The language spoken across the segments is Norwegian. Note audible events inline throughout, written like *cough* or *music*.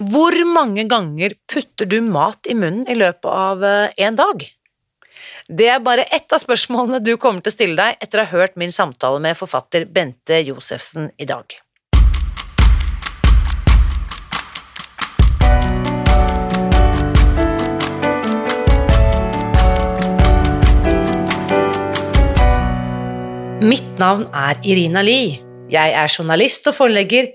Hvor mange ganger putter du mat i munnen i løpet av eh, en dag? Det er bare ett av spørsmålene du kommer til å stille deg etter å ha hørt min samtale med forfatter Bente Josefsen i dag. Mitt navn er Irina Lie. Jeg er journalist og forlegger,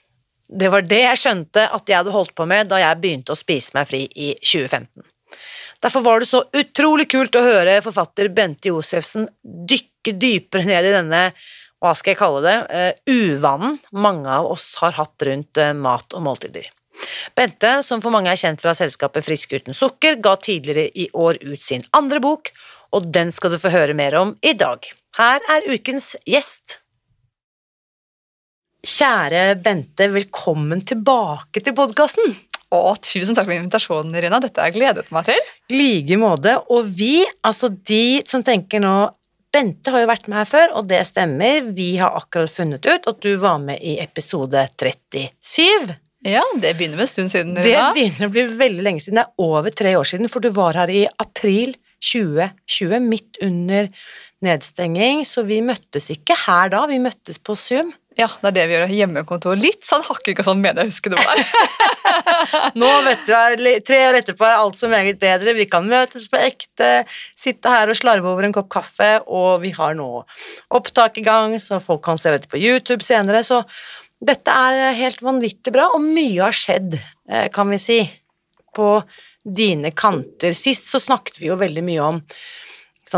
Det var det jeg skjønte at jeg hadde holdt på med da jeg begynte å spise meg fri i 2015. Derfor var det så utrolig kult å høre forfatter Bente Josefsen dykke dypere ned i denne, hva skal jeg kalle det, uh, uvanen mange av oss har hatt rundt uh, mat og måltider. Bente, som for mange er kjent fra selskapet Frisk uten sukker, ga tidligere i år ut sin andre bok, og den skal du få høre mer om i dag. Her er ukens gjest. Kjære Bente, velkommen tilbake til podkasten. Tusen takk for invitasjonen, Rina. Dette har jeg gledet meg til. I like måte. Og vi, altså de som tenker nå Bente har jo vært med her før, og det stemmer. Vi har akkurat funnet ut at du var med i episode 37. Ja, det begynner med en stund siden. Det begynner å bli veldig lenge siden. Det er over tre år siden, for du var her i april 2020, midt under nedstenging, så vi møttes ikke her da, vi møttes på Zoom. Ja, det er det vi gjør hjemmekontor. Litt sånn hakket ikke sånn mener jeg husker det var. *laughs* Nå vet du, tre år etterpå er alt så meget bedre, vi kan møtes på ekte, sitte her og slarve over en kopp kaffe, og vi har nå opptak i gang, så folk kan se dette på YouTube senere, så dette er helt vanvittig bra, og mye har skjedd, eh, kan vi si, på dine kanter. Sist så snakket vi jo veldig mye om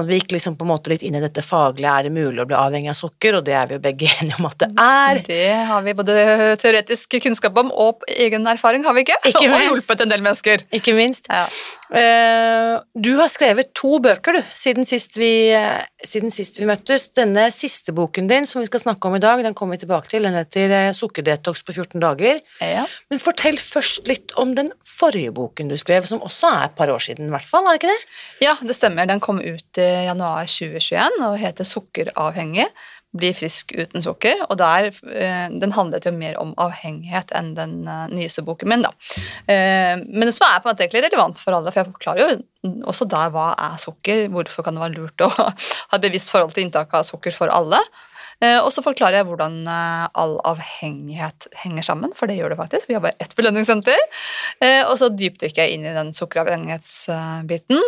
vi gikk liksom på en måte litt inn i dette faglige, er det mulig å bli avhengig av sukker, og det er vi jo begge *laughs* enige om at det er. Det har vi både teoretisk kunnskap om og egen erfaring, har vi ikke? Ikke *laughs* og hjulpet en del mennesker. Ikke minst. Ja. Eh, du har skrevet to bøker, du, siden sist, vi, eh, siden sist vi møttes. Denne siste boken din, som vi skal snakke om i dag, den kommer vi tilbake til. Den heter eh, Sukkerdetox på 14 dager. Ja. Men fortell først litt om den forrige boken du skrev, som også er et par år siden, i hvert fall, er det ikke det? ja, det stemmer. Den kom ut i januar 2021 og heter Sukkeravhengig. Bli frisk uten sukker. Og der, eh, den handlet jo mer om avhengighet enn den eh, nyeste boken min. da. Eh, men som er på en måte egentlig relevant for alle, for jeg forklarer jo også der hva er sukker, hvorfor kan det være lurt å *laughs* ha et bevisst forhold til inntak av sukker for alle. Og så forklarer jeg hvordan all avhengighet henger sammen, for det gjør det faktisk. Vi har bare ett belønningssenter. Og så dypdykker jeg inn i den sukkeravhengighetsbiten,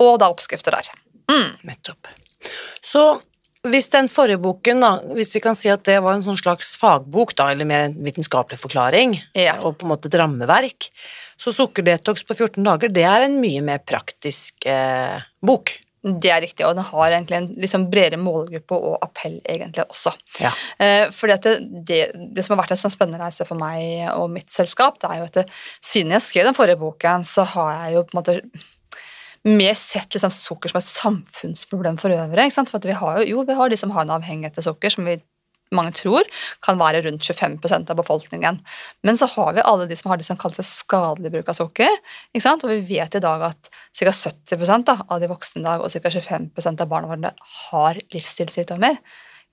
og da oppskrifter der. Mm. Nettopp. Så hvis den forrige boken, da, hvis vi kan si at det var en sånn slags fagbok, da, eller mer en vitenskapelig forklaring, Ja. og på en måte et rammeverk, så Sukkerdetox på 14 dager, det er en mye mer praktisk eh, bok. Det er riktig, og den har egentlig en sånn bredere målgruppe og appell egentlig også. Ja. Eh, fordi at det, det, det som har vært en sånn spennende reise for meg og mitt selskap, det er jo at det, siden jeg skrev den forrige boken, så har jeg jo på en måte mer sett liksom sukker som et samfunnsproblem for øvrig. For vi har jo, jo, vi har de som har en avhengighet til sukker, som vi mange tror kan være rundt 25% av befolkningen. Men så har vi alle de som har det som kalles skadelig bruk av sukker. Og vi vet i dag at ca. 70 da, av de voksne i dag og ca. 25% av barna våre har livsstilssykdommer.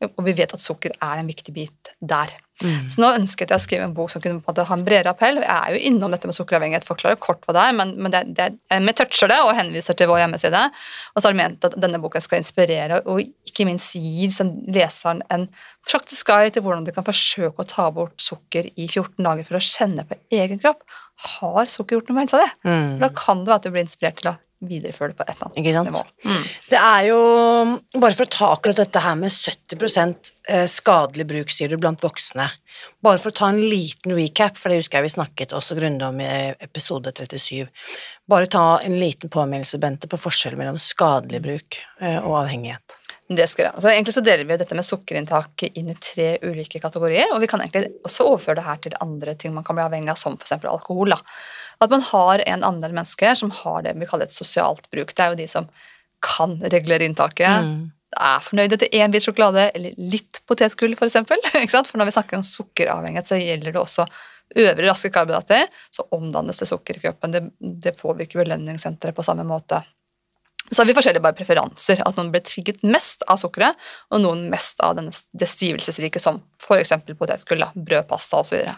Og vi vet at sukker er en viktig bit der. Så nå ønsket jeg å skrive en bok som kunne på en måte ha en bredere appell. Jeg er jo innom dette med sukkeravhengighet, forklarer kort hva det er, men, men det, det, vi toucher det og henviser til vår hjemmeside. Og så har jeg ment at denne boken skal inspirere og ikke minst gi liksom, leseren en praktisk guide til hvordan du kan forsøke å ta bort sukker i 14 dager for å kjenne på egen kropp. har sukker gjort noe med helsa di? Mm. Da kan det være at du blir inspirert til å videreføre det på et eller Ikke sant? annet nivå. Mm. Det er jo, bare for å ta akkurat dette her med 70 eh, skadelig bruk, sier du, blant voksne. Bare for å ta en liten recap, for det husker jeg vi snakket også grundig om i episode 37. Bare ta en liten påminnelse, Bente, på forskjellen mellom skadelig bruk eh, og avhengighet. Det skal jeg. Så egentlig så deler vi dette med sukkerinntak inn i tre ulike kategorier, og vi kan egentlig også overføre det her til andre ting man kan bli avhengig av, som f.eks. alkohol. Da. At man har en andel mennesker som har det vi kaller et sosialt bruk. Det er jo de som kan regulere inntaket, Mm. er fornøyd etter én bit sjokolade eller litt potetgull, f.eks. For, *laughs* for når vi snakker om sukkeravhengighet, så gjelder det også øvrige raske karbohydrater, så omdannes det sukker i kroppen. Det, det påvirker belønningssenteret på samme måte. Så har vi forskjellige bare preferanser, at noen blir trigget mest av sukkeret, og noen mest av denne, det stivelsesrike, som f.eks. potetgull, brød, brødpasta osv.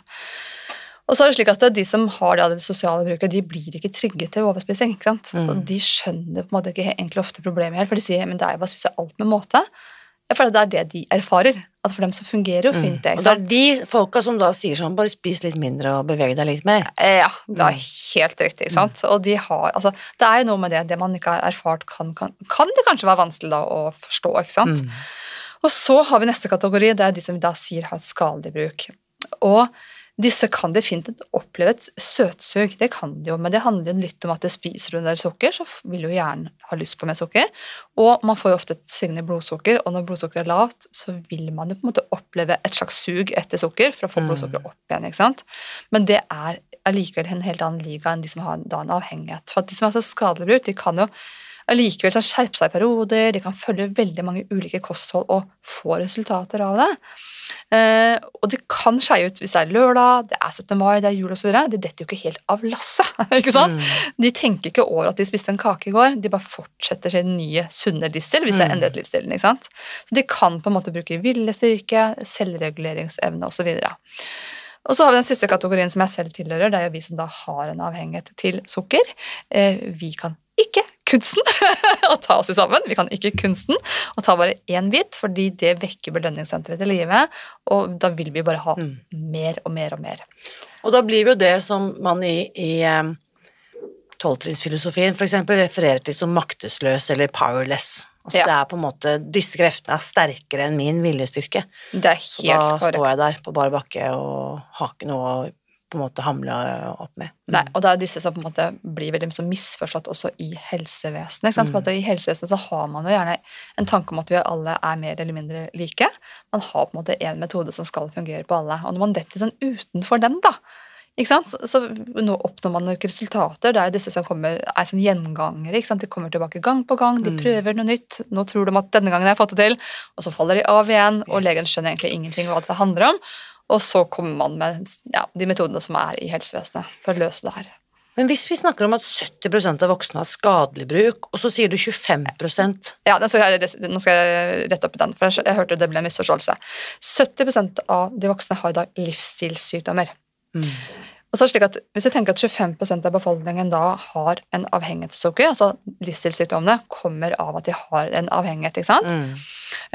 Og så er det slik at de som har det, av det sosiale bruket, de blir ikke trigget til overspising. ikke sant? Mm. Og de skjønner på en måte ikke egentlig ofte problemet helt, for de sier men det er jo bare å spise alt med måte. Jeg føler det er det de erfarer. At for dem så fungerer jo fint det. Mm. Og det er de folka som da sier sånn, bare spis litt mindre og beveg deg litt mer. Eh, Ja, det er Mm. helt riktig. ikke sant? Og de har, altså, det er jo noe med det, det man ikke har erfart, kan, kan, kan det kanskje være vanskelig da å forstå. ikke sant? Mm. Og så har vi neste kategori, det er de som vi da sier har skadelig bruk. Og disse kan definitivt oppleve et søtsug, det kan de jo, men det handler jo litt om at det spiser du en del sukker, så vil du gjerne ha lyst på mer sukker. Og man får jo ofte et svingende blodsukker, og når blodsukkeret er lavt, så vil man jo på en måte oppleve et slags sug etter sukker for å få Mm. blodsukkeret opp igjen. ikke sant? Men det er allikevel en helt annen liga enn de som har en avhengighet. For at de som er så skadelig brukt, de kan jo allikevel sånn skjerpe seg i perioder, de kan følge veldig mange ulike kosthold og få resultater av det. Eh, og det kan skeie ut hvis det er lørdag, det er 17. mai, det er jul osv. De detter jo ikke helt av lasset. *laughs* ikke sant? Mm. De tenker ikke over at de spiste en kake i går, de bare fortsetter sin nye, sunne livsstil hvis de har Mm. endret livsstilen. ikke sant? Så de kan på en måte bruke viljestyrke, selvreguleringsevne osv. Og så har vi den siste kategorien som jeg selv tilhører, det er jo vi som da har en avhengighet til sukker. Eh, vi kan ikke kunsten *laughs* å ta oss sammen, vi kan ikke kunsten å ta bare én bit, fordi det vekker belønningssenteret til live, og da vil vi bare ha Mm. mer og mer og mer. Og da blir jo det som man i, i um, tolvtrinnsfilosofien f.eks. refererer til som maktesløs eller powerless. Altså Ja. det er på en måte, Disse kreftene er sterkere enn min viljestyrke. Det er helt korrekt. da står jeg der på bar bakke og har ikke noe å på en måte hamle opp med. Nei, og det er jo disse som på en måte blir veldig så misforstått også i helsevesenet. Ikke? Mm. For I helsevesenet så har man jo gjerne en tanke om at vi alle er mer eller mindre like. Man har på en måte én metode som skal fungere på alle. Og når man detter sånn utenfor den, da, ikke sant? Så, nå oppnår man ikke resultater. Det er jo disse som kommer, er sånn gjengangere. De kommer tilbake gang på gang, de Mm. prøver noe nytt. Nå tror de at denne gangen har jeg fått det til, og så faller de av igjen, og Yes. legen skjønner egentlig ingenting hva det handler om. Og så kommer man med ja, de metodene som er i helsevesenet for å løse det her. Men hvis vi snakker om at 70% av voksne har skadelig bruk, og så sier du 25% Ja, den skal jeg, Nå skal jeg rette opp den, for jeg, jeg hørte det ble en misforståelse. 70% av de voksne har i dag livsstilssykdommer. mm. Og så er det slik at Hvis vi tenker at 25% av befolkningen da har en avhengighetssukker, altså livsstilssykdommene kommer av at de har en avhengighet, ikke sant? Mm.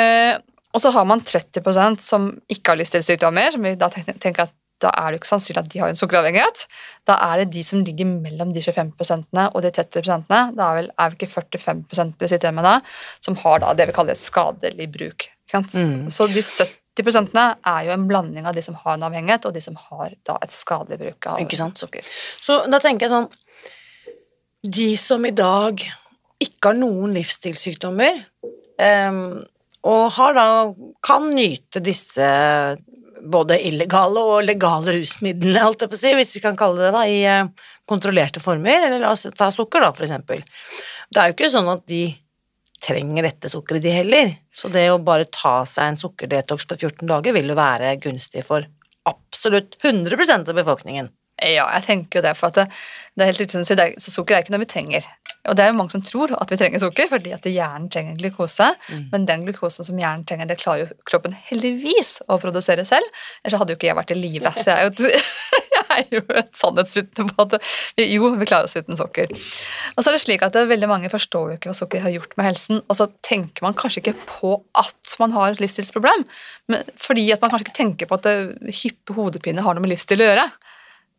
Eh, og så har man 30% som ikke har livsstilssykdommer, som vi da tenker at da er det ikke sannsynlig at de har en sukkeravhengighet. Da er det de som ligger mellom de 25% og de 30 Da er, vel, er vi ikke 45 vi sitter med da, som har da det vi kaller et skadelig bruk. Mm. Så de 70 prosentene er jo en blanding av de som har en avhengighet, og de som har da et skadelig bruk av sukker. Så da tenker jeg sånn De som i dag ikke har noen livsstilssykdommer, em, og da kan nyte disse både illegale og legale rusmidlene, alt jeg på å si, hvis vi kan kalle det det, i eh, kontrollerte former, eller la oss ta sukker, da, for eksempel. Det er jo ikke sånn at de trenger dette sukkeret, de heller. Så det å bare ta seg en sukkerdetox på 14 dager vil jo være gunstig for absolutt 100% av befolkningen. Ja, jeg tenker jo det, for at det, det er helt riktig som du er- sukker er ikke noe vi trenger. Og det er jo mange som tror at vi trenger sukker, fordi at hjernen trenger glukose. Mm. Men den glukosen som hjernen trenger, det klarer jo kroppen heldigvis å produsere selv. Ellers hadde jo ikke jeg vært i live. Så jeg er jo, *laughs* jeg er jo et sannhetsvitne på at vi- jo, vi klarer oss uten sukker. Og så er det slik at det, veldig mange forstår jo ikke hva sukker har gjort med helsen, og så tenker man kanskje ikke på at man har et livsstilsproblem, men fordi at man kanskje ikke tenker på at hyppe hodepine har noe med livsstil å gjøre.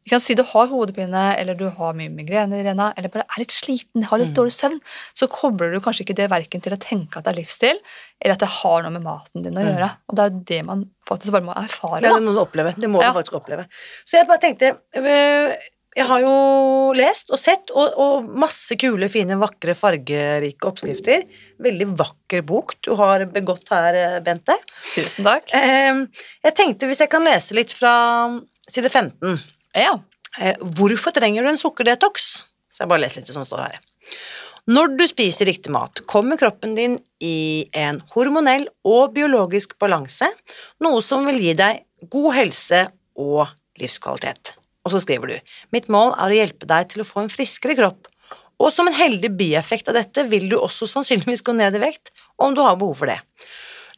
Vi kan si du har hodepine, eller du har mye migrene, Irena, eller bare er litt sliten, har litt Mm. dårlig søvn, så kobler du kanskje ikke det verken til å tenke at det er livsstil, eller at det har noe med maten din å Mm. gjøre. Og det er jo det man faktisk bare må erfare. Da. det må du oppleve. Det må Ja. du faktisk oppleve. Så jeg bare tenkte øh, Jeg har jo lest og sett, og, og masse kule, fine, vakre, fargerike oppskrifter. Veldig vakker bok du har begått her, eh, Bente. Tusen takk. Eh, Jeg tenkte hvis jeg kan lese litt fra side 15. Ja. Eh, Hvorfor trenger du en sukkerdetox? Så jeg bare leser litt det som står her. Når du spiser riktig mat, kommer kroppen din i en hormonell og biologisk balanse, noe som vil gi deg god helse og livskvalitet. Og så skriver du Mitt mål er å hjelpe deg til å få en friskere kropp, og som en heldig bieffekt av dette vil du også sannsynligvis gå ned i vekt om du har behov for det.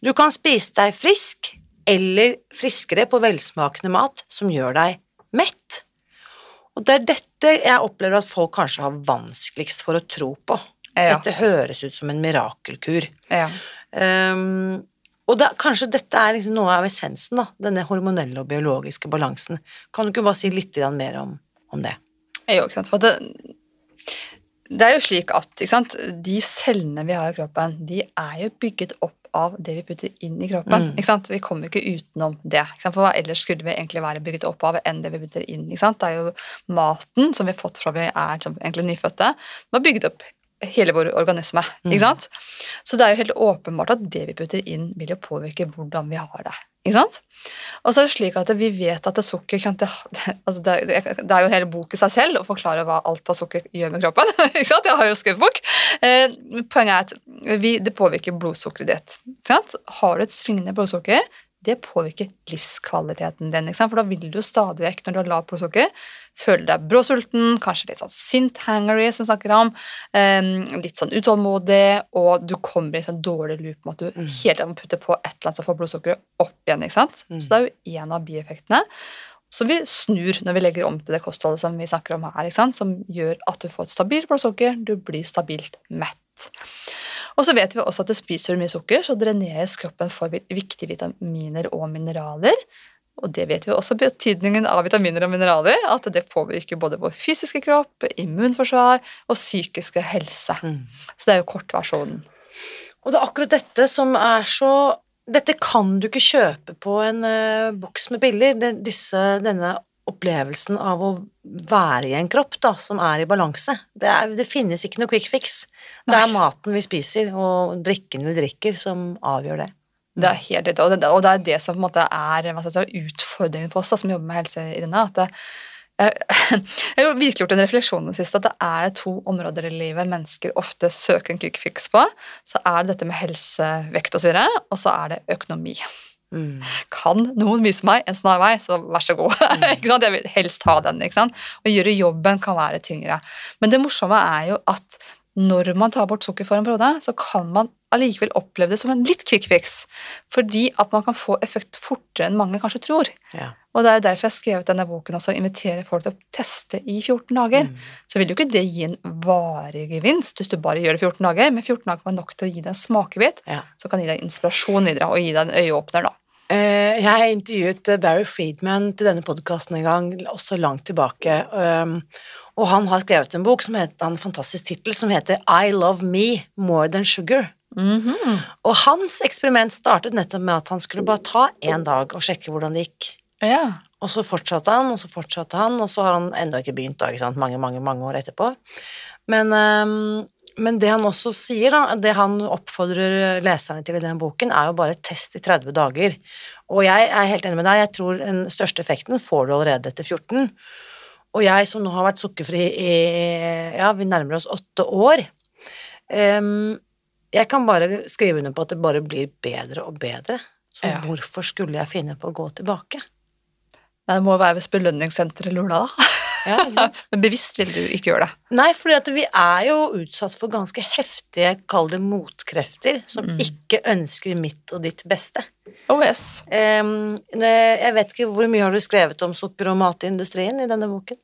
Du kan spise deg frisk eller friskere på velsmakende mat som gjør deg mett. Og det er dette jeg opplever at folk kanskje har vanskeligst for å tro på. Ja. Dette høres ut som en mirakelkur. ja. Um, og da, kanskje dette er liksom noe av essensen, da, denne hormonelle og biologiske balansen. Kan du ikke bare si litt mer om, om det? Jo, ikke sant. For det, det er jo slik at sant? de cellene vi har i kroppen, de er jo bygget opp av det vi putter inn i kroppen. Mm. Ikke sant? Vi kommer ikke utenom det. For hva ellers skulle vi egentlig være bygget opp av enn det vi putter inn? Ikke sant? Det er jo maten som vi har fått fra vi er egentlig nyfødte, som er bygget opp hele vår organisme. Mm. Ikke sant? Så det er jo helt åpenbart at det vi putter inn, vil jo påvirke hvordan vi har det. Ikke sant? Og så er det slik at vi vet at det sukker kan, *laughs* det, altså det, det, det er jo en hel bok i seg selv å forklare hva alt hva sukker gjør med kroppen. *laughs* ikke sant? Jeg har jo skrevet bok. Eh, poenget er at vi, det påvirker blodsukkeret ditt. Ikke sant? Har du et svingende blodsukker, det påvirker livskvaliteten din. For da vil du stadig vekk, når du har lavt blodsukker, føle deg bråsulten, kanskje litt sånn sint hangry, som vi snakker om, um, litt sånn utålmodig, og du kommer i en sånn dårlig loop med at du Mm. hele tiden må putte på et eller annet som får blodsukkeret opp igjen. ikke sant? Mm. Så det er jo en av bieffektene som vi snur når vi legger om til det kostholdet som vi snakker om her, som gjør at du får et stabilt blodsukker, du blir stabilt mett. Og så vet vi også at det spiser du mye sukker, så dreneres kroppen for viktige vitaminer og mineraler. Og det vet vi også betydningen av vitaminer og mineraler, at det påvirker både vår fysiske kropp, immunforsvar og psykiske helse. Så det er jo kortversjonen. Og det er akkurat dette som er så Dette kan du ikke kjøpe på en uh, boks med piller. Den, disse, denne opplevelsen av å være i en kropp da, som er i balanse. Det, er, det finnes ikke noe quick fix. Det er Nei. maten vi spiser, og drikken vi drikker, som avgjør det. Det er helt riktig, og det, og det er det som på en måte er si, utfordringen for oss da, som jobber med helse, Irina. at det, jeg, jeg har virkelig gjort en refleksjon i det siste, at det er to områder i livet mennesker ofte søker en quick fix på. Så er det dette med helse, vekt osv., og så er det økonomi. Mm. Kan noen vise meg en snar vei, så vær så god. *laughs* sant? Jeg vil helst ha den. ikke sant? Å gjøre jobben kan være tyngre. Men det morsomme er jo at når man tar bort sukker for en periode, så kan man allikevel oppleve det som en litt quick fix. Fordi at man kan få effekt fortere enn mange kanskje tror. Ja. Og det er derfor jeg har skrevet denne boken også, inviterer folk til å teste i 14 dager. Mm. Så vil jo ikke det gi en varig gevinst hvis du bare gjør det 14 dager, men 14 dager var nok til å gi deg en smakebit, Ja. så kan gi deg inspirasjon videre og gi deg en øyeåpner, da. Jeg Jeg intervjuet eh, Barry Friedman til denne podkasten en gang, også langt tilbake. um, Og han har skrevet en bok som heter, en fantastisk tittel som heter I Love Me More Than Sugar. Mhm. Og hans eksperiment startet nettopp med at han skulle bare ta én dag og sjekke hvordan det gikk. Ja. Og så fortsatte han, og så fortsatte han, og så har han ennå ikke begynt, da, ikke sant, mange, mange, mange år etterpå. Men, um, men det han også sier, da, det han oppfordrer leserne til i den boken, er jo bare test i 30 dager. Og jeg er helt enig med deg, jeg tror den største effekten får du allerede etter 14. Og jeg som nå har vært sukkerfri i ja, vi nærmer oss åtte år, um, jeg kan bare skrive under på at det bare blir bedre og bedre. Så Ja. hvorfor skulle jeg finne på å gå tilbake? Det må være hvis belønningssenteret deg, da. Ja? *laughs* Men bevisst vil du ikke gjøre det. Nei, fordi vi er jo utsatt for ganske heftige, kall det motkrefter, som Mm. ikke ønsker mitt og ditt beste. Oh yes. Um, jeg vet ikke, hvor mye har du skrevet om sukker- og matindustrien i denne boken?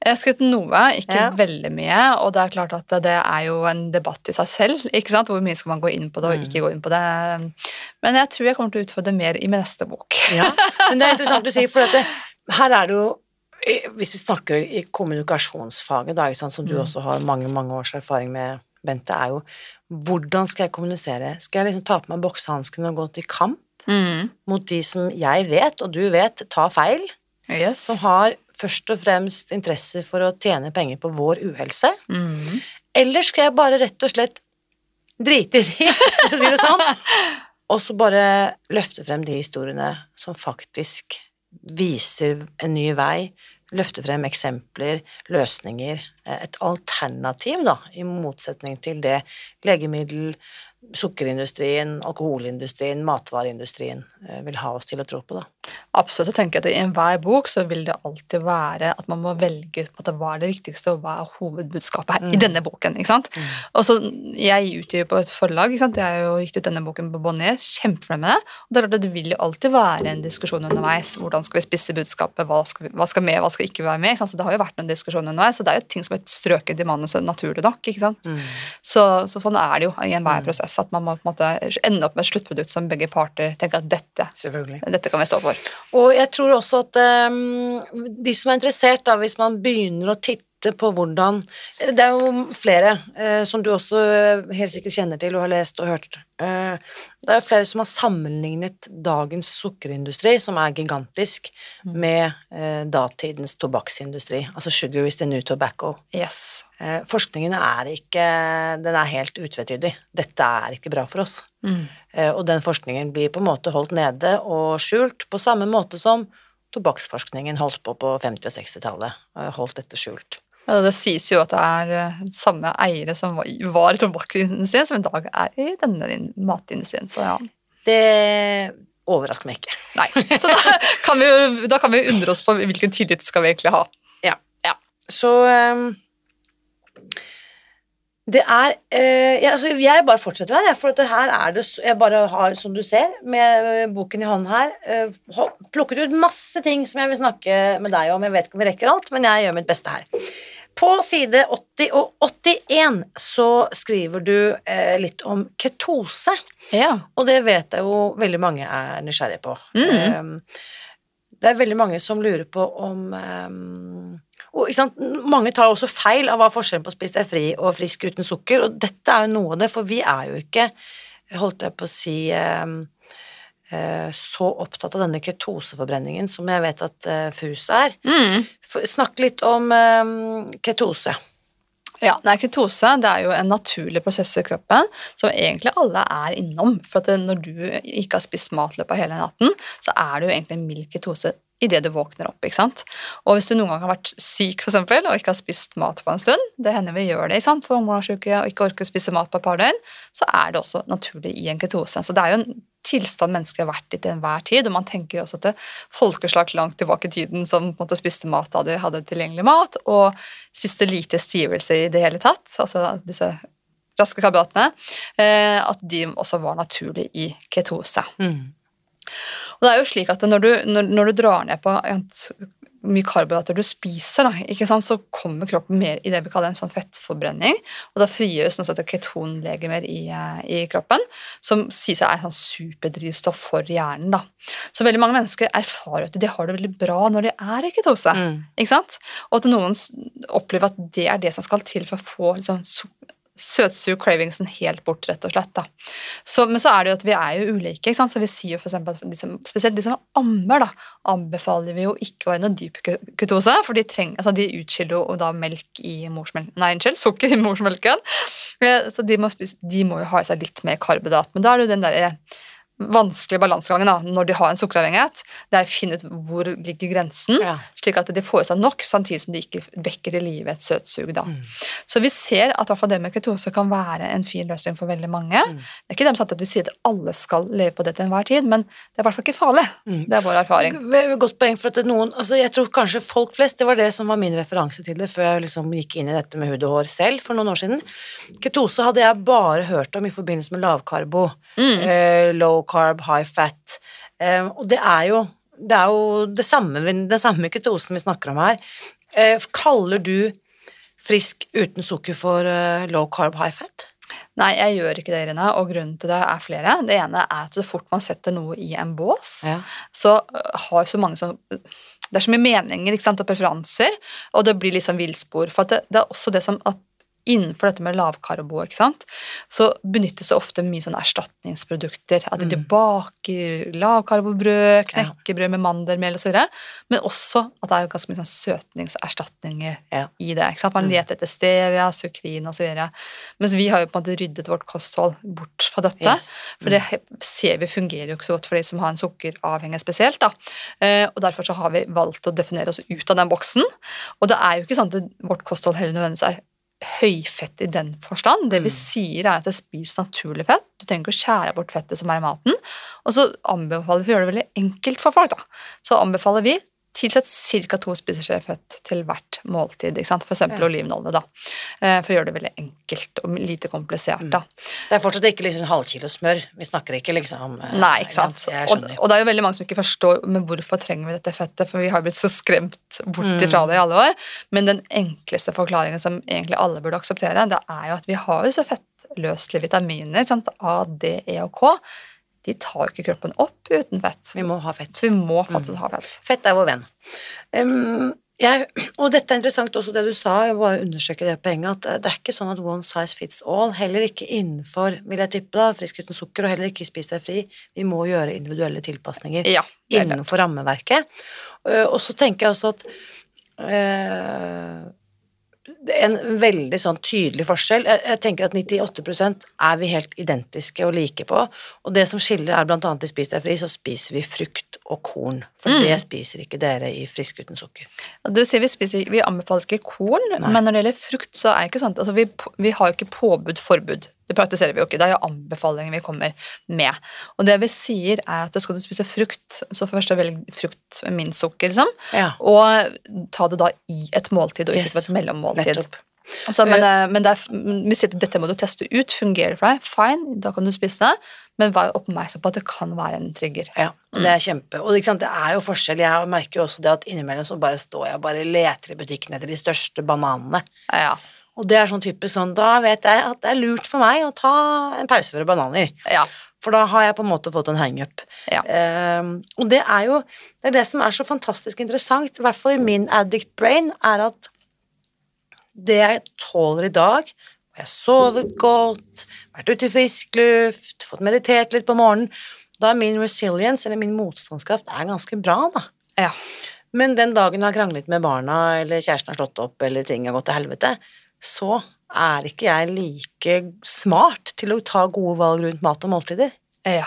Jeg har skrevet noe, ikke Ja. veldig mye, og det er klart at det er jo en debatt i seg selv, ikke sant? Hvor mye skal man gå inn på det og Mm. ikke gå inn på det. Men jeg tror jeg kommer til å utfordre mer i min neste bok. Ja, men det er interessant du sier, for at det, her er det jo hvis vi snakker i kommunikasjonsfaget, da, sant, som du Mm. også har mange mange års erfaring med, Bente, er jo hvordan skal jeg kommunisere? Skal jeg liksom ta på meg boksehanskene og gå til kamp Mm. mot de som jeg vet, og du vet, tar feil? Yes. Som har først og fremst interesse for å tjene penger på vår uhelse? Mm. Eller skal jeg bare rett og slett drite i de, *laughs* for å si det sånn, *laughs* og så bare løfte frem de historiene som faktisk viser en ny vei, løfter frem eksempler, løsninger, eh, et alternativ, da, i motsetning til det legemiddel, sukkerindustrien, alkoholindustrien, matvareindustrien eh, vil ha oss til å tro på, da. Absolutt. Jeg tenker at I enhver bok så vil det alltid være at man må velge på måte, hva er det viktigste, og hva er hovedbudskapet her, i Mm. denne boken. ikke sant? Mm. Og så, Jeg utgir på et forlag. ikke sant? Jeg har jo gitt ut denne boken på Bonnier. Kjempefornøyd med det. Og det, er det vil jo alltid være en diskusjon underveis. Hvordan skal vi spisse budskapet? Hva skal, vi, hva skal med, hva skal ikke være med? ikke sant? Så Det har jo vært noen diskusjoner underveis. Så det er jo ting som er strøket i manuset naturlig nok. ikke sant? Mm. Så, så sånn er det jo i enhver Mm. Prosess. At man må på en måte ende opp med et sluttprodukt som begge parter tenker at dette, dette kan vi stå for. Og jeg tror også at um, de som er interessert, da, hvis man begynner å titte på hvordan Det er jo flere, eh, som du også eh, helt sikkert kjenner til og har lest og hørt. Eh, det er jo flere som har sammenlignet dagens sukkerindustri, som er gigantisk, Mm. med eh, datidens tobakksindustri. Altså 'sugar is the new tobacco'. Yes. Eh, forskningen er ikke Den er helt utvetydig. Dette er ikke bra for oss. Mm. Eh, Og den forskningen blir på en måte holdt nede og skjult, på samme måte som tobakksforskningen holdt på på 50- og 60-tallet. eh, Holdt dette skjult. Ja, det sies jo at det er eh, samme eiere som var i- tobakksindustrien, som i dag er i denne matindustrien. Så ja, Det overrasker meg ikke. nei. Så da kan vi jo undre oss på hvilken tillit skal vi egentlig ha. Ja, Så ehm, det er eh, jeg, altså Jeg bare fortsetter her, jeg, for dette her er det Jeg bare har, som du ser, med eh, boken i hånden her, eh, plukket ut masse ting som jeg vil snakke med deg om. Jeg vet ikke om vi rekker alt, men jeg gjør mitt beste her. På side 80 og 81 så skriver du eh, litt om ketose. Ja. Og det vet jeg jo veldig mange er nysgjerrige på. Mm. Um, det er veldig mange som lurer på om ehm, og? Mange tar også feil av hva forskjellen på å spise deg fri og frisk uten sukker, og dette er jo noe av det, for vi er jo ikke, holdt jeg på å si, ehm, eh, så opptatt av denne ketoseforbrenningen som jeg vet at uh, FUS er. Mm. Snakk litt om ehm, ketose. Ja, nei, Ketose det er jo en naturlig prosess i kroppen som egentlig alle er innom. For at når du ikke har spist mat i løpet av hele natten, så er det jo egentlig en mild ketose idet du våkner opp. ikke sant? Og hvis du noen gang har vært syk for eksempel, og ikke har spist mat på en stund, det hender vi gjør det ikke sant? for omgangssyke og ikke orker å spise mat på et par døgn, så er det også naturlig i en ketose. Så det er jo en tilstand mennesker har vært i til enhver tid, og man tenker også til folkeslag langt tilbake i tiden som på en måte spiste mat da de hadde tilgjengelig mat, og spiste lite stivelse i det hele tatt, altså disse raske karbohydratene, eh, at de også var naturlig i ketose. Og det er jo slik at når du, når, når du drar ned på mye karbohydrater du spiser, da, så kommer kroppen mer i det vi kaller en sånn fettforbrenning. Og da frigjøres noe heter ketonlegemer i, eh, i kroppen, som sies er sånn superdrivstoff for hjernen. Da. Så veldig mange mennesker erfarer at de har det veldig bra når de er i ketose. Mm. Ikke sant? Og at noen opplever at det er det som skal til for å få liksom, su- søtsur cravingsen helt bort, rett og slett. Så, men så er det jo at vi er jo ulike, så vi sier jo for at de som, spesielt de som ammer, da, anbefaler vi jo ikke å ha noe dyp kutose, for de, treng, altså de utskiller jo da melk i morsmelken, nei, unnskyld, *laughs* sukker i morsmelken, Eh, så de må, spise, de må jo ha i seg litt mer karbohydrat, men da er det jo den der vanskelige balansegangen da, når de har en sukkeravhengighet, det er å finne ut hvor ligger grensen, Ja. slik at de får i seg nok, samtidig som de ikke vekker i live et søtsug. Da. Mm. Så vi ser at hvert det med ketose kan være en fin løsning for veldig mange. Mm. Det er ikke dem sagt at vi sier at alle skal leve på det til enhver tid, men det er i hvert fall ikke farlig. Mm. Det er vår erfaring. Godt poeng, for at noen altså Jeg tror kanskje folk flest, det var det som var min referanse til det før jeg liksom gikk inn i dette med hud og hår selv for noen år siden. Ketose hadde jeg bare hørt om i forbindelse med lavkarbo. Mm. eh, low carb, high fat. Eh, og det er jo det, er jo det samme, den samme ketosen vi snakker om her. Eh, kaller du frisk uten sukker for eh, low carb, high fat? Nei, jeg gjør ikke det, Irina, og grunnen til det er flere. Det ene er at så fort man setter noe i en bås, Ja. så øh, har så mange som det er så mye meninger ikke sant, og preferanser, og det blir liksom villspor. For at det, det er også det som at innenfor dette med lavkarbo, ikke sant, så benyttes det ofte mye sånn erstatningsprodukter. At de Mm. baker lavkarbobrød, knekkebrød med mandelmel osv. Men også at det er ganske mye sånn søtningserstatninger Ja. i det. ikke sant? Man Mm. leter etter stevia, sukrin osv. Mens vi har jo på en måte ryddet vårt kosthold bort fra dette. Yes. For det ser vi fungerer jo ikke så godt for de som har en sukkeravhengighet spesielt. da. Eh, og Derfor så har vi valgt å definere oss ut av den boksen. Og det er jo ikke sånn at vårt kosthold heller nødvendigvis er høyfett i den forstand. Det vi Mm. sier er at det spiser naturlig fett. Du trenger ikke å skjære bort fettet som er i maten. Og så anbefaler vi å gjøre det veldig enkelt for folk. da. Så anbefaler vi tilsett ca. to spiseskjeer fett til hvert måltid. ikke sant? F.eks. Ja. olivenolje, da. Eh, For å gjøre det veldig enkelt og lite komplisert. da. Så det er fortsatt ikke liksom halvkilo smør. Vi snakker ikke liksom eh, Nei, ikke sant. Og, og det er jo veldig mange som ikke forstår men hvorfor trenger vi dette fettet, for vi har blitt så skremt bort Mm. ifra det i alle år. Men den enkleste forklaringen som egentlig alle burde akseptere, det er jo at vi har disse fettløselige vitaminer, ikke sant? A, D, E og K. De tar jo ikke kroppen opp uten fett. Vi må ha fett. Så vi må Mm. faktisk ha fett. Fett er vår venn. Um, jeg, og dette er interessant også det du sa, jeg bare undersøker det poenget, at eh, det er ikke sånn at one size fits all, heller ikke innenfor, vil jeg tippe da, frisk uten sukker, og heller ikke spis deg fri. Vi må gjøre individuelle tilpasninger Ja. innenfor rammeverket. Uh, og så tenker jeg også at uh, en veldig sånn tydelig forskjell. Jeg, jeg tenker at 98% er vi helt identiske og like på, og det som skiller er annet i Spis deg fri, så spiser vi frukt og korn, for Mm. det spiser ikke dere i Frisk uten sukker. Du sier vi, spiser, vi anbefaler ikke korn, Nei. men når det gjelder frukt, så er det ikke sånn altså vi, vi har jo ikke påbud-forbud. Det praktiserer vi jo ikke. Det er jo anbefalinger vi kommer med. Og det vi sier, er at skal du spise frukt, så først velg frukt med minst sukker, liksom. Ja, Og ta det da i et måltid, og ikke Yes. som et mellommåltid. nettopp. Så, men eh, men det er, vi sier at dette må du teste ut. Fungerer det for deg? Fine, da kan du spise det. Men vær oppmerksom på at det kan være en trigger. Ja, det er kjempe. Og det er jo forskjell. Jeg merker jo også det at innimellom så bare står jeg og bare leter i butikken etter de største bananene. Ja. Og det er sånn type sånn, da vet jeg at det er lurt for meg å ta en pause fra bananer. ja. For da har jeg på en måte fått en hangup. Ja. Um, og det er jo det, er det som er så fantastisk interessant, i hvert fall i min addict brain, er at det jeg tåler i dag Jeg har sovet godt, vært ute i frisk luft, fått meditert litt på morgenen. Da er min resilience, eller min motstandskraft, er ganske bra, da. ja. Men den dagen jeg har kranglet med barna, eller kjæresten har slått opp, eller ting har gått til helvete, så er ikke jeg like smart til å ta gode valg rundt mat og måltider. Ja.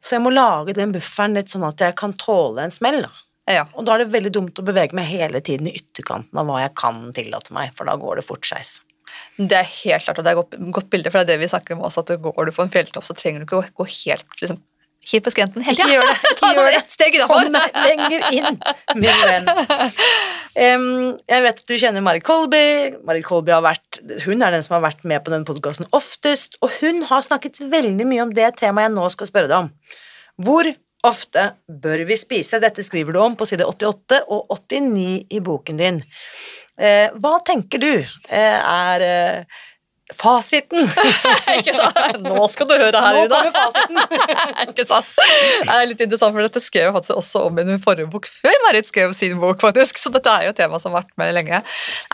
Så jeg må lage den bufferen litt sånn at jeg kan tåle en smell. Da. ja. Og da er det veldig dumt å bevege meg hele tiden i ytterkanten av hva jeg kan tillate meg, for da går det fort skeis. Det er helt klart, og det er et godt, godt bilde, for det er det vi snakker om også, at går du på en fjelltopp, så trenger du ikke å gå helt, liksom, helt på skrenten hele tida. gjør det, *laughs* Ta gjør det. ett steg Kom innafor. deg lenger inn, min venn. Um, jeg vet at du kjenner Marit Kolby. Marit Kolby har vært, hun er den som har vært med på denne podkasten oftest, og hun har snakket veldig mye om det temaet jeg nå skal spørre deg om. Hvor ofte bør vi spise? Dette skriver du om på side 88 og 89 i boken din. Eh, hva tenker du eh, er eh, fasiten? *laughs* Ikke sant? Nå skal du høre her, Nå Ida. kommer fasiten. *laughs* Ikke sant? Det er litt interessant, for dette skrev jeg faktisk også om i min forrige bok før Marit skrev sin bok, faktisk. Så dette er jo et tema som har vært med lenge.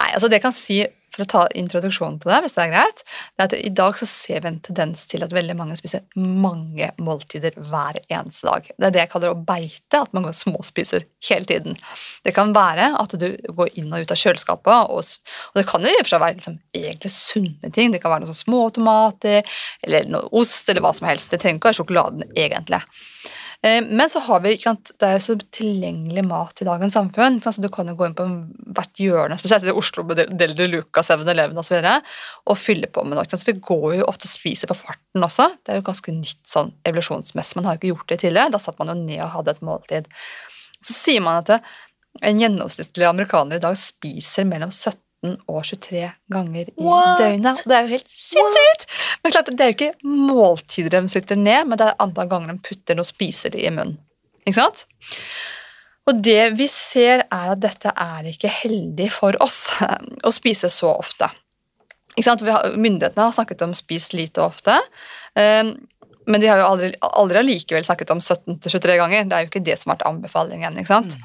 Nei, altså det jeg kan si for å ta introduksjonen til det, hvis det er greit, det er at i dag så ser vi en tendens til at veldig mange spiser mange måltider hver eneste dag. Det er det jeg kaller å beite, at man går småspiser hele tiden. Det kan være at du går inn og ut av kjøleskapet, og, og det kan jo i og for seg være liksom, egentlig sunne ting. Det kan være noen sånn småtomater, eller noe ost, eller hva som helst. Det trenger ikke å være sjokoladen, egentlig. Eh, Men så har vi, det er jo så tilgjengelig mat i dagens samfunn. Så du kan jo gå inn på hvert hjørne, spesielt i Oslo Del de Luca, 7-Eleven osv., og, og fylle på med noe. Så vi går jo ofte og spiser på farten også. Det er jo ganske nytt sånn evolusjonsmessig. Man har jo ikke gjort det tidligere. Da satt man jo ned og hadde et måltid. Så sier man at en gjennomsnittlig amerikaner i dag spiser mellom 17 og 23 ganger i What? døgnet. Og det er jo helt sinnssykt! Men klart, det er jo ikke måltider de sitter ned, men det er antall ganger de putter noe spiser i munnen. Ikke sant? Og det vi ser, er at dette er ikke heldig for oss *laughs* å spise så ofte. Har, myndighetene har snakket om spis lite og ofte. Um, Men de har jo aldri, aldri allikevel snakket om 17-23 ganger. Det er jo ikke det som har vært anbefalingen. ikke sant?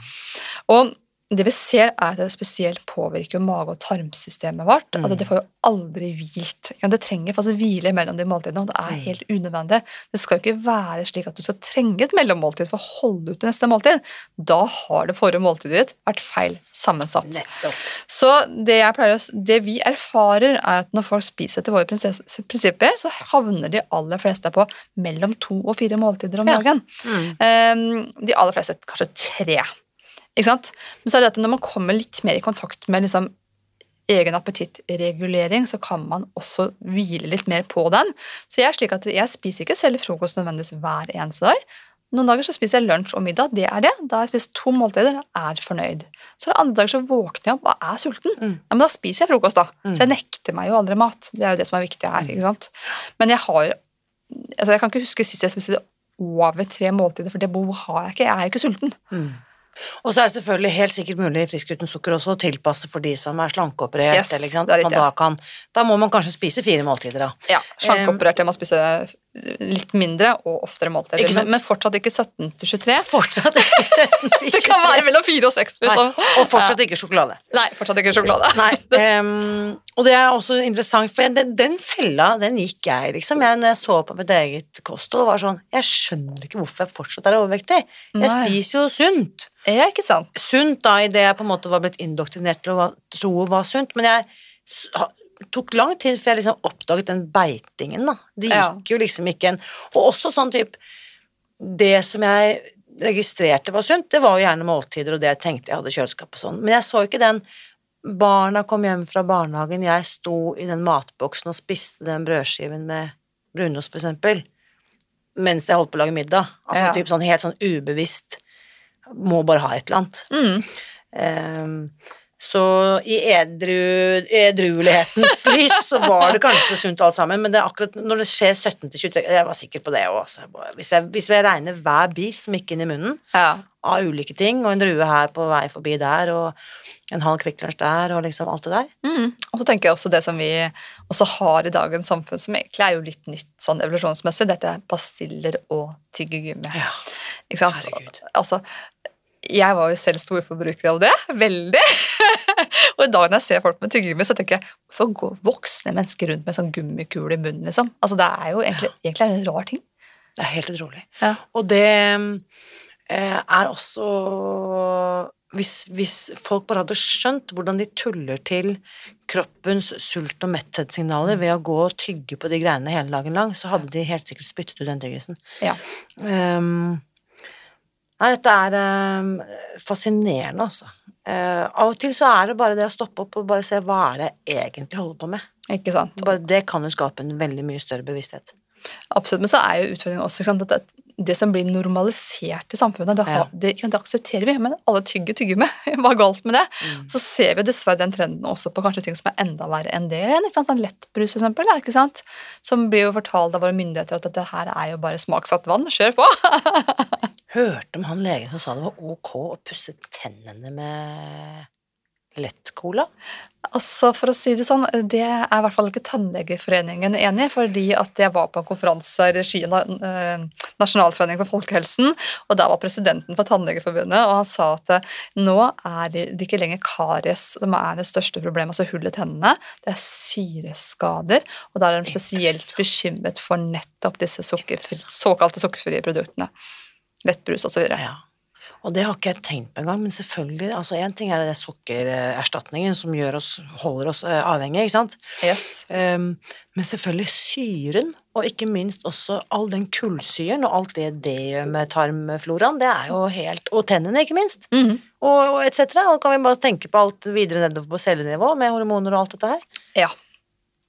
Og det vi ser, er at det spesielt påvirker mage- og tarmsystemet vårt. Mm. at Det får jo aldri hvilt. Ja, det trenger faktisk hvile mellom de måltidene, og det er Mm. helt unødvendig. Det skal jo ikke være slik at du skal trenge et mellommåltid for å holde ut til neste måltid. Da har det forrige måltidet ditt vært feil sammensatt. Nettopp. Så det, jeg pleier det vi erfarer, er at når folk spiser etter våre prinsipper, så havner de aller fleste på mellom to og fire måltider om Ja. dagen. Mm. Um, de aller fleste kanskje tre. Ikke sant? Men så er det at når man kommer litt mer i kontakt med liksom egen appetittregulering, så kan man også hvile litt mer på den. Så jeg er slik at jeg spiser ikke selv frokost nødvendigvis hver eneste dag. Noen dager så spiser jeg lunsj og middag, det er det. Da har jeg spist to måltider og er fornøyd. Så er det andre dager så våkner jeg opp og er sulten. Mm. Ja, men da spiser jeg frokost, da. Mm. Så jeg nekter meg jo aldri mat. Det er jo det som er viktig her. ikke sant? Men jeg har altså Jeg kan ikke huske sist jeg spiste over tre måltider, for det behovet har jeg ikke. Jeg er jo ikke sulten. Mm. Og så er det selvfølgelig helt sikkert mulig frisk uten sukker også å tilpasse for de som er slankeoperert. Yes, eller, ikke sant? At man da, kan, da må man kanskje spise fire måltider, da. Ja, Slankeopererte må spise litt mindre og oftere måltider, men, men fortsatt ikke 17 til 23. Fortsatt ikke 17 til *laughs* Det kan være mellom 4 og 6, liksom. Og fortsatt ikke sjokolade. Nei, fortsatt ikke sjokolade. Nei, um, og det er også interessant, for den, den fella, den gikk jeg, liksom. Jeg, når jeg så på mitt eget kosthold, var sånn Jeg skjønner ikke hvorfor jeg fortsatt er overvektig. Jeg Nei. spiser jo sunt. Ja, ikke sant? Sunt da, i det jeg på en måte var blitt indoktrinert til å tro var sunt, men jeg tok lang tid før jeg liksom oppdaget den beitingen, da. Det Ja. gikk jo liksom ikke en Og også sånn type Det som jeg registrerte var sunt, det var jo gjerne måltider og det jeg tenkte jeg hadde i kjøleskapet og sånn, men jeg så ikke den Barna kom hjem fra barnehagen, jeg sto i den matboksen og spiste den brødskiven med brunost, for eksempel, mens jeg holdt på å lage middag. Altså Ja. typ sånn helt sånn ubevisst Må bare ha et eller annet. Mm. Ehm, så i edru, edruelighetens lys så var det kanskje sunt alt sammen, men det er akkurat når det skjer 17 til 23 Jeg var sikker på det òg. Hvis, jeg- hvis jeg regner hver bit som gikk inn i munnen Ja. av ulike ting, og en drue her på vei forbi der, og en halv Kvikk Lunsj der, og liksom alt det der Mm. Og så tenker jeg også det som vi også har i dagens samfunn, som egentlig er jo litt nytt sånn evolusjonsmessig, dette er pastiller og tyggegummi. Ja, Ikke sant? herregud. Altså, jeg var jo selv storforbruker av det. *laughs* Veldig. og i dag når jeg ser folk med tyggegummi, så tenker jeg hvorfor går voksne mennesker rundt med sånn gummikule i munnen, liksom? Altså, det er jo egentlig, egentlig er det en rar ting. Det er helt utrolig. Ja. Og det eh, er også hvis, hvis folk bare hadde skjønt hvordan de tuller til kroppens sult- og metthetssignaler ved å gå og tygge på de greiene hele dagen lang, så hadde de helt sikkert spyttet ut den tyggisen. Ja. Ehm, nei, dette er um, fascinerende, altså. Uh, av og til så er det bare det å stoppe opp og bare se hva er det jeg egentlig holder på med. Ikke sant? Bare det kan jo skape en veldig mye større bevissthet. Absolutt. Men så er jo utfordringen også ikke sant, at det, som blir normalisert i samfunnet, det, har, det, det aksepterer vi, men alle tygger tyggegummi. *laughs* Hva er galt med det? Mm. Så ser vi dessverre den trenden også på kanskje ting som er enda verre enn det. Sant? Sånn lettbrus, for eksempel, ikke sant? Som blir jo fortalt av våre myndigheter at dette her er jo bare smaksatt vann. Kjør på! *laughs* Hørte om han legen som sa det var ok å pusse tennene med lettcola? Altså, for å si det sånn, det er i hvert fall ikke Tannlegeforeningen enig i, fordi at jeg var på en konferanse i regi av eh, Nasjonalforeningen for folkehelsen, og der var presidenten for Tannlegeforbundet, og han sa at eh, nå er det ikke lenger karies som er det største problemet, altså hull i tennene, det er syreskader, og da er de spesielt bekymret for nettopp disse sukkerfri, såkalte sukkerfrie produktene. Lettbrus og videre. Ja. Og det har ikke jeg tenkt på engang, men selvfølgelig, altså en ting er det sukkererstatningen som gjør oss, holder oss eh, avhengige, ikke sant? Yes. Um, men selvfølgelig syren, og ikke minst også all den kullsyren og alt det det gjør med tarmfloraen, det er jo helt Og tennene, ikke minst. Mhm. Og, og et cetera. Og kan vi bare tenke på alt videre nedover på cellenivå med hormoner og alt dette her. Ja.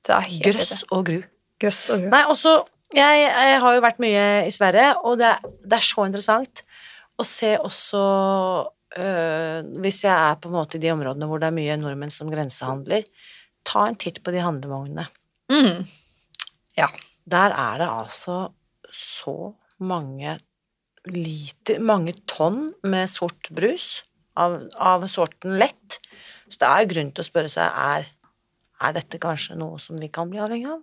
Det er helt Grøss og gru. Grøss og gru. Nei, også jeg, jeg har jo vært mye i Sverige, og det, er- det er så interessant å se også øh, Hvis jeg er på en måte i de områdene hvor det er mye nordmenn som grensehandler, ta en titt på de handlevognene. Mhm. Der er det altså så mange liter Mange tonn med sort brus av, av sorten lett. Så det er jo grunn til å spørre seg er, er dette kanskje noe som vi kan bli avhengig av?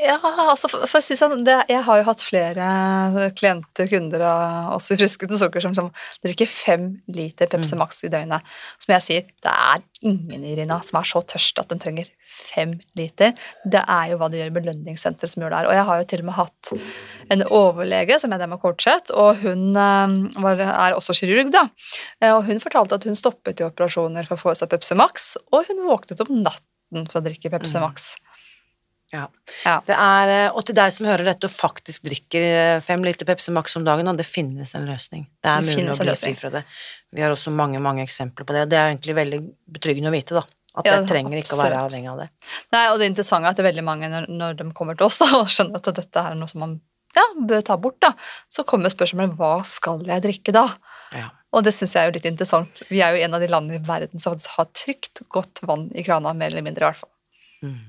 Ja, altså å si sånn, det, Jeg har jo hatt flere klienter, kunder og også til sukker som, som drikker fem liter Pepsi Mm. Max i døgnet. Som jeg sier, det er ingen Irina som er så tørst at de trenger fem liter. Det er jo hva de gjør i belønningssenteret som gjør det her. Og jeg har jo til og med hatt en overlege som jeg har coachet, og hun eh, var, er også kirurg, da. Eh, Og hun fortalte at hun stoppet i operasjoner for å få i seg Pepsi Max, og hun våknet om natten for å drikke Pepsi Mm. Ja. Ja. Det er, eh, og til deg som hører dette og faktisk drikker eh, fem liter Pepsi Max om dagen, det finnes en løsning. Det er mulig å bli fri fra det. Vi har også mange, mange eksempler på det. Det er egentlig veldig betryggende å vite, da. At Ja, jeg trenger ikke å være avhengig av det. Nei, og det interessante er at det er veldig mange, når, når de kommer til oss da, og skjønner at dette er noe som man ja, bør ta bort, da, så kommer spørsmålet hva skal jeg drikke da? Ja. Og det syns jeg er jo litt interessant. Vi er jo en av de landene i verden som har trygt, godt vann i krana, mer eller mindre i hvert fall. Mm.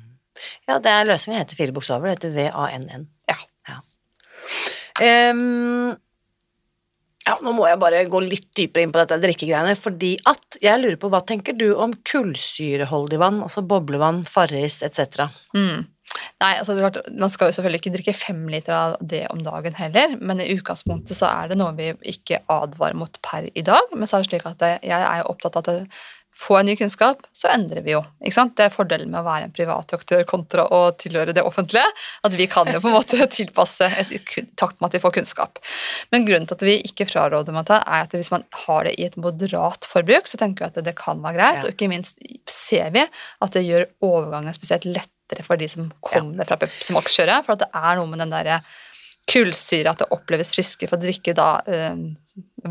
Ja, det er løsningen heter fire bokstaver. Det heter VANN. Ja. Ehm, ja, nå må jeg bare gå litt dypere inn på dette drikkegreiene, fordi at jeg lurer på hva tenker du om kullsyreholdig vann, altså boblevann, Farris etc.? Mm. Nei, altså det er klart, Man skal jo selvfølgelig ikke drikke fem liter av det om dagen heller, men i utgangspunktet så er det noe vi ikke advarer mot per i dag. Men så er det slik at jeg er opptatt av at det, få en ny kunnskap, så endrer vi jo. Det er fordelen med å være en privat aktør kontra å tilhøre det offentlige. At vi kan jo på en måte *laughs* tilpasse et, takt med at vi får kunnskap. Men grunnen til at vi ikke fraråder med det, er at hvis man har det i et moderat forbruk, så tenker vi at det, kan være greit. Ja. Og ikke minst ser vi at det gjør overgangen spesielt lettere for de som kommer fra Pepsi Max-kjøret. For at det er noe med den derre kullsyre, at det oppleves friskere for å drikke da eh,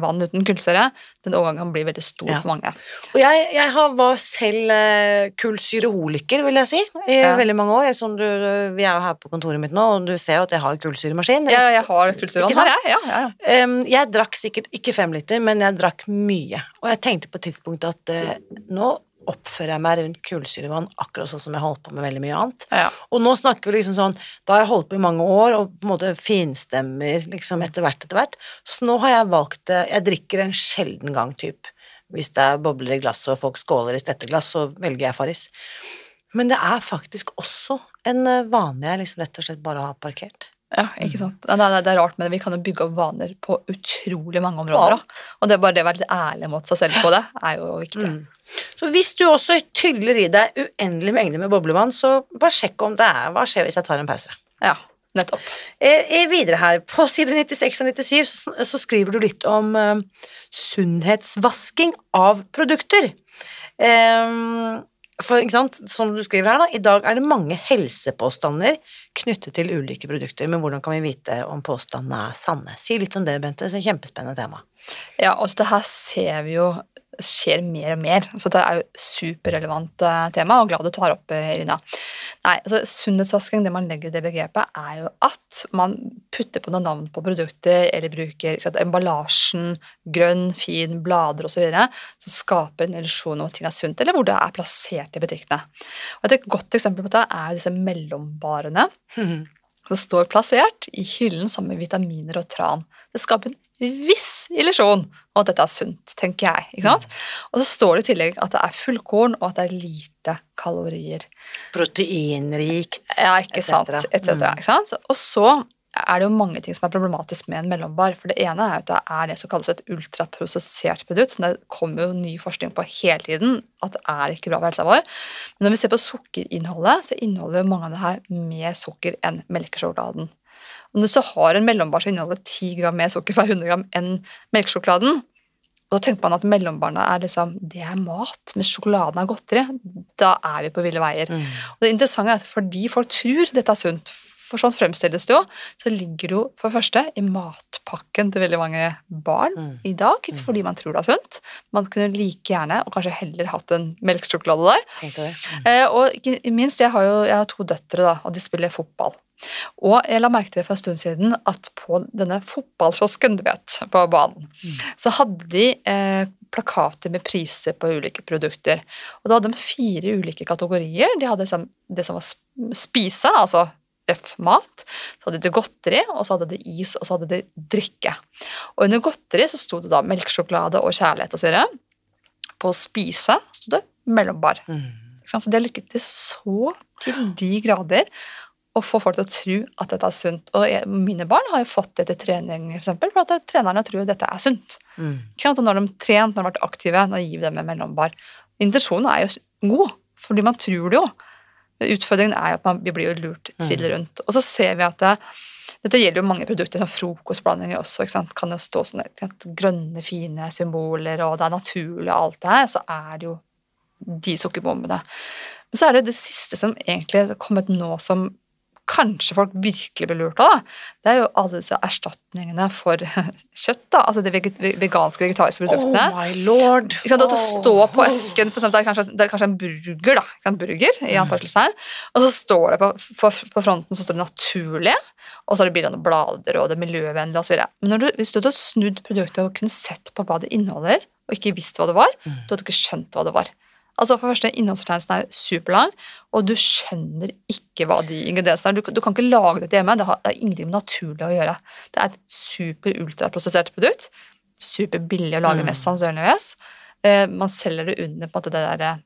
vann uten kullsyre. Den overgangen kan bli veldig stor Ja. for mange. Og jeg, jeg har, var selv eh, kullsyreholiker, vil jeg si, i Ja. veldig mange år. Som du, vi er jo her på kontoret mitt nå, og du ser jo at jeg har kullsyremaskin. Ja, jeg har kullsyrevann her, jeg. Ja, ja, ja. Em, jeg drakk sikkert ikke fem liter, men jeg drakk mye. Og jeg tenkte på et tidspunkt at eh, nå oppfører jeg meg rundt kullsyrevann akkurat sånn som jeg holdt på med veldig mye annet. ja. Og nå snakker vi liksom sånn Da har jeg holdt på i mange år og på en måte finstemmer liksom etter hvert, etter hvert. Så nå har jeg valgt det Jeg drikker en sjelden gang, typ. Hvis det er bobler i glasset og folk skåler i stetteglass, så velger jeg Farris. Men det er faktisk også en eh, vane jeg liksom rett og slett bare har parkert. Ja, ikke sant. Ja, Det, er- det er rart, men vi kan jo bygge opp vaner på utrolig mange områder. Da. Og det er bare det å være litt ærlig mot seg selv på det, er jo viktig. Mm. Så hvis du også tyller i deg uendelig mengde med boblevann, så bare sjekk om det er Hva skjer hvis jeg tar en pause? Ja, nettopp. Eh, eh, videre her, på side 96 og 97 så, så skriver du litt om eh, sunnhetsvasking av produkter. Ehm, for, som du skriver her da, i dag er det mange helsepåstander knyttet til ulike produkter, men hvordan kan vi vite om påstandene er sanne? Si litt om det, Bente, det er et kjempespennende tema. Ja, altså det her ser vi jo skjer mer og mer. Så det er jo superrelevant eh, tema, og glad du tar opp, eh, Irina. Nei, altså Sunnhetsvasking, det man legger i det begrepet, er jo at man putter på noen navn på produkter, eller bruker sant, emballasjen, grønn, fin, blader osv., som skaper en illusjon om at ting er sunt, eller hvor det er plassert i butikkene. Og Et godt eksempel på det er disse mellombarene. Som står plassert i hyllen sammen med vitaminer og tran. Det skaper en viss illusjon om at dette er sunt, tenker jeg. ikke sant? Og så står det i tillegg at det er fullkorn, og at det er lite kalorier. Proteinrikt, Ja, ikke et sant? Et cetera, Mm. ikke sant? Og så er det jo mange ting som er problematisk med en mellombar. For det ene er at det er det som kalles et ultraprosessert produkt. Så det kommer jo ny forskning på hele tiden at det er ikke bra for helsa vår. Men når vi ser på sukkerinnholdet, så inneholder jo mange av det her mer sukker enn melkesjokoladen. Og når du har en mellombar som inneholder 10 gram mer sukker per 100 gram enn melkesjokoladen, og da tenker man at mellombarna er liksom, det er mat, mens sjokoladen er godteri. Da er vi på ville veier. Mm. Og det interessante er at fordi folk tror dette er sunt, for sånn fremstilles det jo, så ligger det jo for det første i matpakken til veldig mange barn Mm. i dag, Mm. fordi man tror det er sunt. Man kunne like gjerne, og kanskje heller hatt en melkesjokolade der. Mm. Eh, og ikke minst, jeg har jo jeg har to døtre, da, og de spiller fotball. Og jeg la merke til for en stund siden at på denne fotballkiosken, du vet, på banen, Mm. så hadde de eh, plakater med priser på ulike produkter. Og da hadde de fire ulike kategorier. De hadde liksom det som var spise, altså røff mat. Så hadde de godteri, og så hadde de is, og så hadde de drikke. Og under godteri så sto det da melkesjokolade og kjærlighet osv. På å spise sto det mellombar. Mm. Så de har lykket det så til de grader å få folk til å tro at dette er sunt. Og jeg, mine barn har jo fått det til trening, for eksempel, for at trenerne tror at dette er sunt. Mm. Og når de har trent, når de har vært aktive, nå gir vi dem en mellombar. Intensjonen er jo god, fordi man tror det jo. Utfordringen er jo at man, vi blir jo lurt trill rundt. Og så ser vi at det, dette gjelder jo mange produkter, som frokostblandinger også. ikke sant? Kan jo stå sånne sant, grønne, fine symboler, og det er naturlig, og alt det her. Så er det jo de sukkerbombene. Men så er det det siste som egentlig er kommet nå som kanskje folk virkelig blir lurt av, det er jo alle disse erstatningene for *laughs* kjøtt. da, Altså de veganske veganske vegetariske produktene. Oh my lord! Ikke sant, At det står på esken for eksempel, det, er kanskje, det er kanskje en burger, da, ikke sant, burger i anførselstegn, og så står det på, på, på fronten så står det 'naturlig', og så er det bilder av blader og det er miljøvennlig osv. Men når du, hvis du hadde snudd produktet og kunne sett på hva det inneholder, og ikke visst hva det var, Mm. du hadde ikke skjønt hva det var. Altså for det første, Innholdsfortegnelsen er superlang, og du skjønner ikke hva de ingrediensene er. Du, du kan ikke lage dette hjemme. Det har, det har ingenting naturlig å gjøre. Det er et super-ultraprosessert produkt. Superbillig å lage, Mm. mest sannsynligvis. Eh, man selger det under måte det der eh,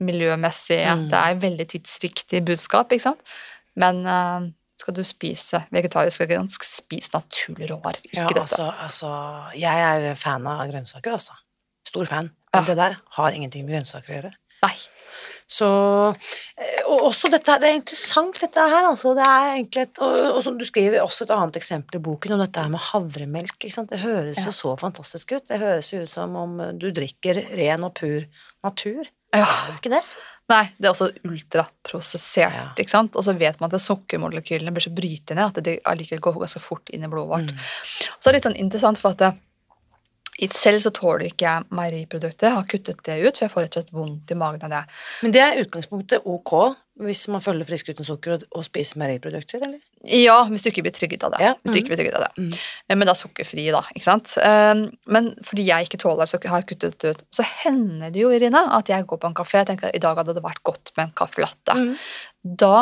miljømessige Mm. Det er veldig tidsriktig budskap, ikke sant. Men eh, skal du spise vegetarisk og vegansk, spis naturlig råvarer. Ikke Ja, dette. altså, altså Jeg er fan av grønnsaker, altså. Stor fan. Men Ja. det der har ingenting med grønnsaker å gjøre. Nei. Så eh, Og også dette det er interessant, dette her, altså. Det er egentlig et Og, og som du skriver også et annet eksempel i boken, om dette her med havremelk. ikke sant? Det høres Ja. jo så fantastisk ut. Det høres jo ut som om du drikker ren og pur natur. Ja. Er jo ikke det. Nei, det er også ultraprosessert, Ja. ikke sant? Og så vet man at sukkermolekylene blir så brytende at de allikevel går ganske fort inn i blodet vårt. Mm. Så er det litt sånn interessant, for at det, selv så tåler ikke jeg meieriprodukter. Jeg har kuttet det ut, for jeg får rett og slett vondt i magen av det. Men det er utgangspunktet ok hvis man følger frisk uten sukker og, og spiser meieriprodukter, eller? Ja, hvis du ikke blir trygget av det. Ja, Hvis du mhm. ikke blir trygget av det. Mm. Eh, Men da sukkerfri, da. ikke sant? Eh, Men fordi jeg ikke tåler sukker, har jeg kuttet det ut. Så hender det jo, Irina, at jeg går på en kafé og tenker at i dag hadde det vært godt med en caffè latte. Mm. Da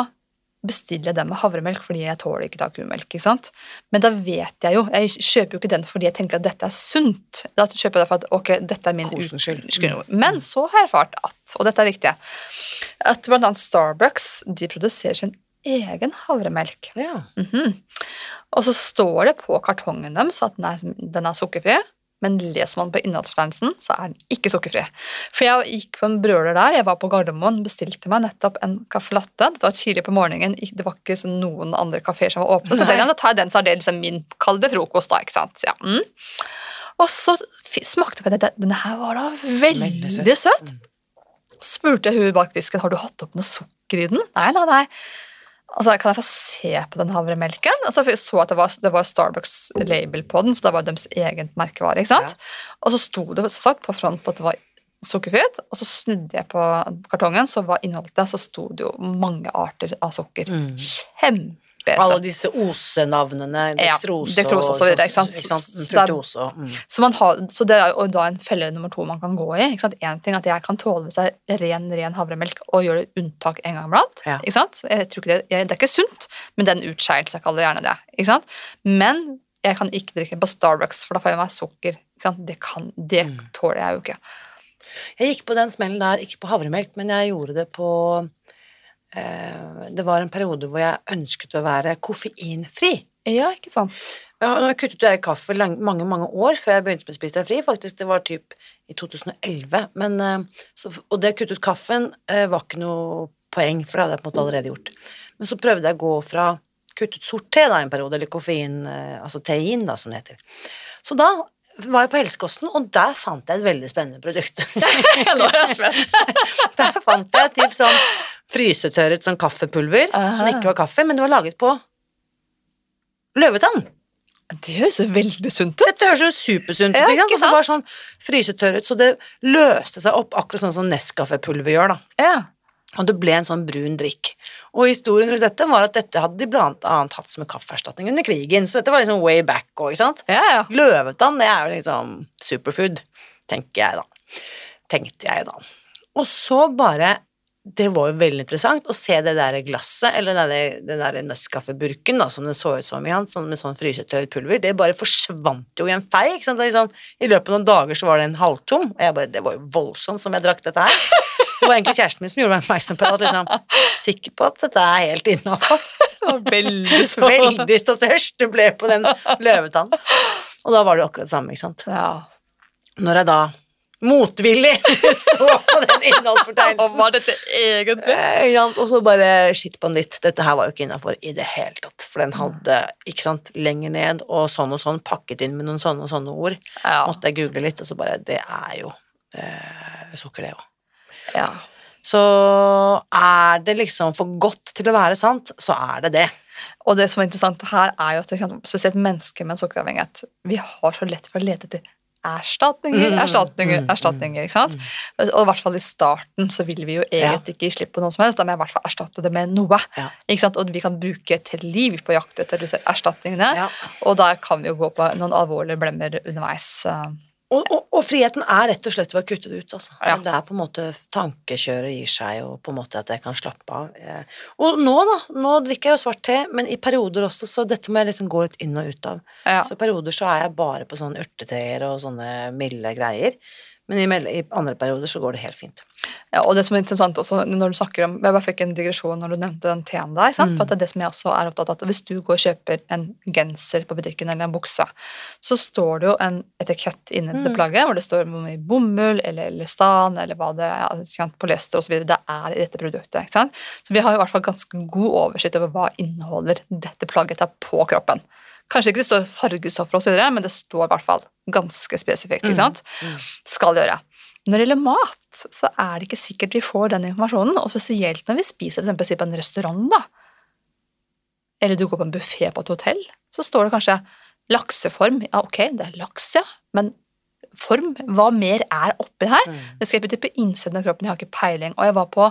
bestiller jeg den med havremelk fordi jeg tåler ikke ta kumelk. ikke sant? Men da vet jeg jo Jeg kjøper jo ikke den fordi jeg tenker at dette er sunt. Da kjøper jeg derfor at ok, dette er min Kosens skyld. Men så har jeg erfart at, og dette er viktig, at annet Starbucks de produserer sin egen havremelk. Ja. Mhm. Og så står det på kartongen deres at den er, den er sukkerfri, men leser man på innholdsfortegnelsen, så er den ikke sukkerfri. For jeg gikk på en brøler der, jeg var på Gardermoen, bestilte meg nettopp en caffè latte. Det var tidlig på morgenen, det var ikke noen andre kafeer som var åpne, så jeg, da tar jeg den, så er det liksom min, kalde frokost da, ikke sant. Ja. Mm. Og så smakte jeg på det, denne her var da veldig, søt. søt. Spurte jeg hun bak disken, har du hatt opp noe sukker i den? Nei, nei, nei. Altså, kan jeg få se på den havremelken? Altså, jeg så at det var, det var Starbucks-label på den, så det var deres egen merkevare. ikke sant? Og så sto det så sagt på front at det var sukkerfritt, og så snudde jeg på kartongen, så var innholdet der, så sto det jo mange arter av sukker. Mm. Kjempesøtt. Alle disse osenavnene, Ja, dekstrose dektrose og så videre, ikke sant? Ikke sant? Fruktose mm. Så, man har, så det er jo da en felle nummer to man kan gå i. ikke sant? En ting at jeg kan tåle det er ren, ren havremelk og gjøre unntak en gang iblant. Ja. ikke sant? Jeg tror ikke det, jeg, det er ikke sunt, men det er en utskeielse. Jeg kaller gjerne det. ikke sant? Men jeg kan ikke drikke på Starbucks, for da får jeg meg sukker. ikke sant? Det, kan, det Mm. tåler jeg jo ikke. Jeg gikk på den smellen der, ikke på havremelk, men jeg gjorde det på Det var en periode hvor jeg ønsket å være koffeinfri. Ja, ikke sant? Ja, nå kuttet jeg kaffe lang, mange, mange år før jeg begynte med Spis deg fri. Faktisk, det var typ i 2011. Men, eh, så, og det å kutte ut kaffen eh, var ikke noe poeng, for det hadde jeg på en måte allerede gjort. Men så prøvde jeg å gå fra kutte ut sort te da en periode, eller koffein, eh, altså tein da, som det heter. Så da var jeg på helsekosten, og der fant jeg et veldig spennende produkt. *laughs* Nå er jeg spent. *laughs* Der fant jeg typ sånn frysetørret sånn kaffepulver, som ikke var kaffe, men det var laget på løvetann. Det høres jo veldig sunt ut. Dette høres jo supersunt ut, Ja, ikke sant? Og så bare sånn frysetørret, så det løste seg opp akkurat sånn som Nescafé-pulver gjør, da. Ja. Og det ble en sånn brun drikk. Og historien rundt dette var at dette hadde de blant annet hatt som en kaffeerstatning under krigen, så dette var liksom way back òg, ikke sant? Ja, ja. Løvetann, det er jo liksom superfood, tenker jeg da. Tenkte jeg da. Og så bare Det var jo veldig interessant å se det der glasset, eller den der, der Nescafé-burken, som det så ut som igjen, sånn med sånn frysetørret pulver, det bare forsvant jo i en fei, ikke sant? Det liksom, I løpet av noen dager så var den halvtom, og jeg bare Det var jo voldsomt som jeg drakk dette her. Det var egentlig kjæresten min som gjorde meg oppmerksom på det, at liksom Sikker på at dette er helt innafor. Veldig *laughs* så. Veldig så tørst du ble på den løvetannen. Og da var det jo akkurat det samme, ikke sant. Ja. Når jeg da motvillig *laughs* så på den innholdsfortegnelsen *laughs* var dette egentlig? Eh. Og så bare shit på nytt. Dette her var jo ikke innafor i det hele tatt. For den hadde ikke sant, lenger ned og sånn og sånn pakket inn med noen sånne og sånne ord. Ja. Måtte jeg google litt, og så bare Det er jo eh, sukker, det òg. ja. Så er det liksom for godt til å være sant, så er det det. Og det som er interessant her, er jo at spesielt mennesker med en sukkeravhengighet Vi har så lett for å lete etter erstatninger, Mm, erstatninger, mm, erstatninger. ikke sant? Og i hvert fall i starten så vil vi jo egentlig ikke gi slipp på noe som helst. Da må jeg i hvert fall erstatte det med noe. Ikke sant? Og vi kan bruke et helt liv på jakt etter disse erstatningene. Og da kan vi jo gå på noen alvorlige blemmer underveis. Og, og, og friheten er rett og slett ved å kutte det ut. Altså. Ja. Det er på en måte tankekjøret gir seg, og på en måte at jeg kan slappe av. Eh, Og nå, da. Nå drikker jeg jo svart te, men i perioder også, så dette må jeg liksom gå litt inn og ut av. Ja. Så i perioder så er jeg bare på sånne urteteer og sånne milde greier. Men i, i andre perioder så går det helt fint. Ja, og det som er interessant også, når du snakker om, Jeg bare fikk en digresjon når du nevnte den T-en der. Mm. For det er det som jeg også er opptatt av, at Hvis du går og kjøper en genser på butikken eller en bukse, så står det jo en etikett inni det Mm. plagget hvor det står hvor mye bomull eller elestan eller hva det er, polyester osv. det er i dette produktet. ikke sant? Så vi har i hvert fall ganske god oversikt over hva inneholder dette plagget her på kroppen. Kanskje ikke det står fargestoffer osv., men det står i hvert fall ganske spesifikt. ikke sant? Mm. Skal gjøre. Når det gjelder mat, så er det ikke sikkert vi får den informasjonen, og spesielt når vi spiser for eksempel, på en restaurant, da. Eller du går på en buffé på et hotell, så står det kanskje lakseform. Ja, ok, det er laks, ja, men form, hva mer er oppi her? Mm. Det skal jeg putte på innsiden av kroppen, jeg har ikke peiling. Og jeg var på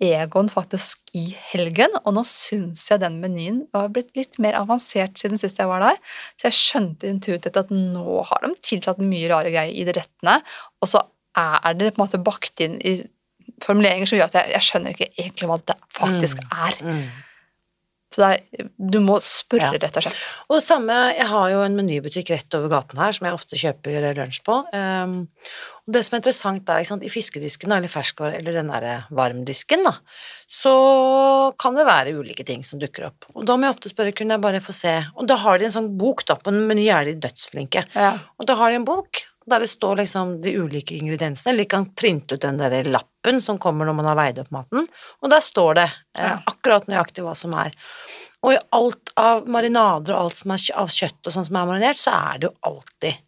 Egon faktisk i helgen, og nå syns jeg den menyen var blitt litt mer avansert siden sist jeg var der. Så jeg skjønte intuitivt at nå har de tilsatt mye rare greier i de rettene, og så er det på en måte bakt inn i formuleringer som gjør at jeg, jeg skjønner ikke egentlig hva det faktisk er. Mm. Så er, du må spørre, Ja. rett og slett. Og det samme, jeg har jo en menybutikk rett over gaten her som jeg ofte kjøper lunsj på. Um, og det som er interessant der, ikke sant, i fiskedisken eller ferskvare, eller den der varmdisken, da, så kan det være ulike ting som dukker opp. Og da må jeg ofte spørre, kunne jeg bare få se Og da har de en sånn bok, da, på en meny er de dødsflinke. Ja. Og da har de en bok der det står liksom de ulike ingrediensene, eller de kan printe ut den der lappen som kommer når man har veid opp maten, og der står det eh, akkurat nøyaktig hva som er. Og i alt av marinader og alt som er av kjøtt og sånn som er marinert, så er det jo alltid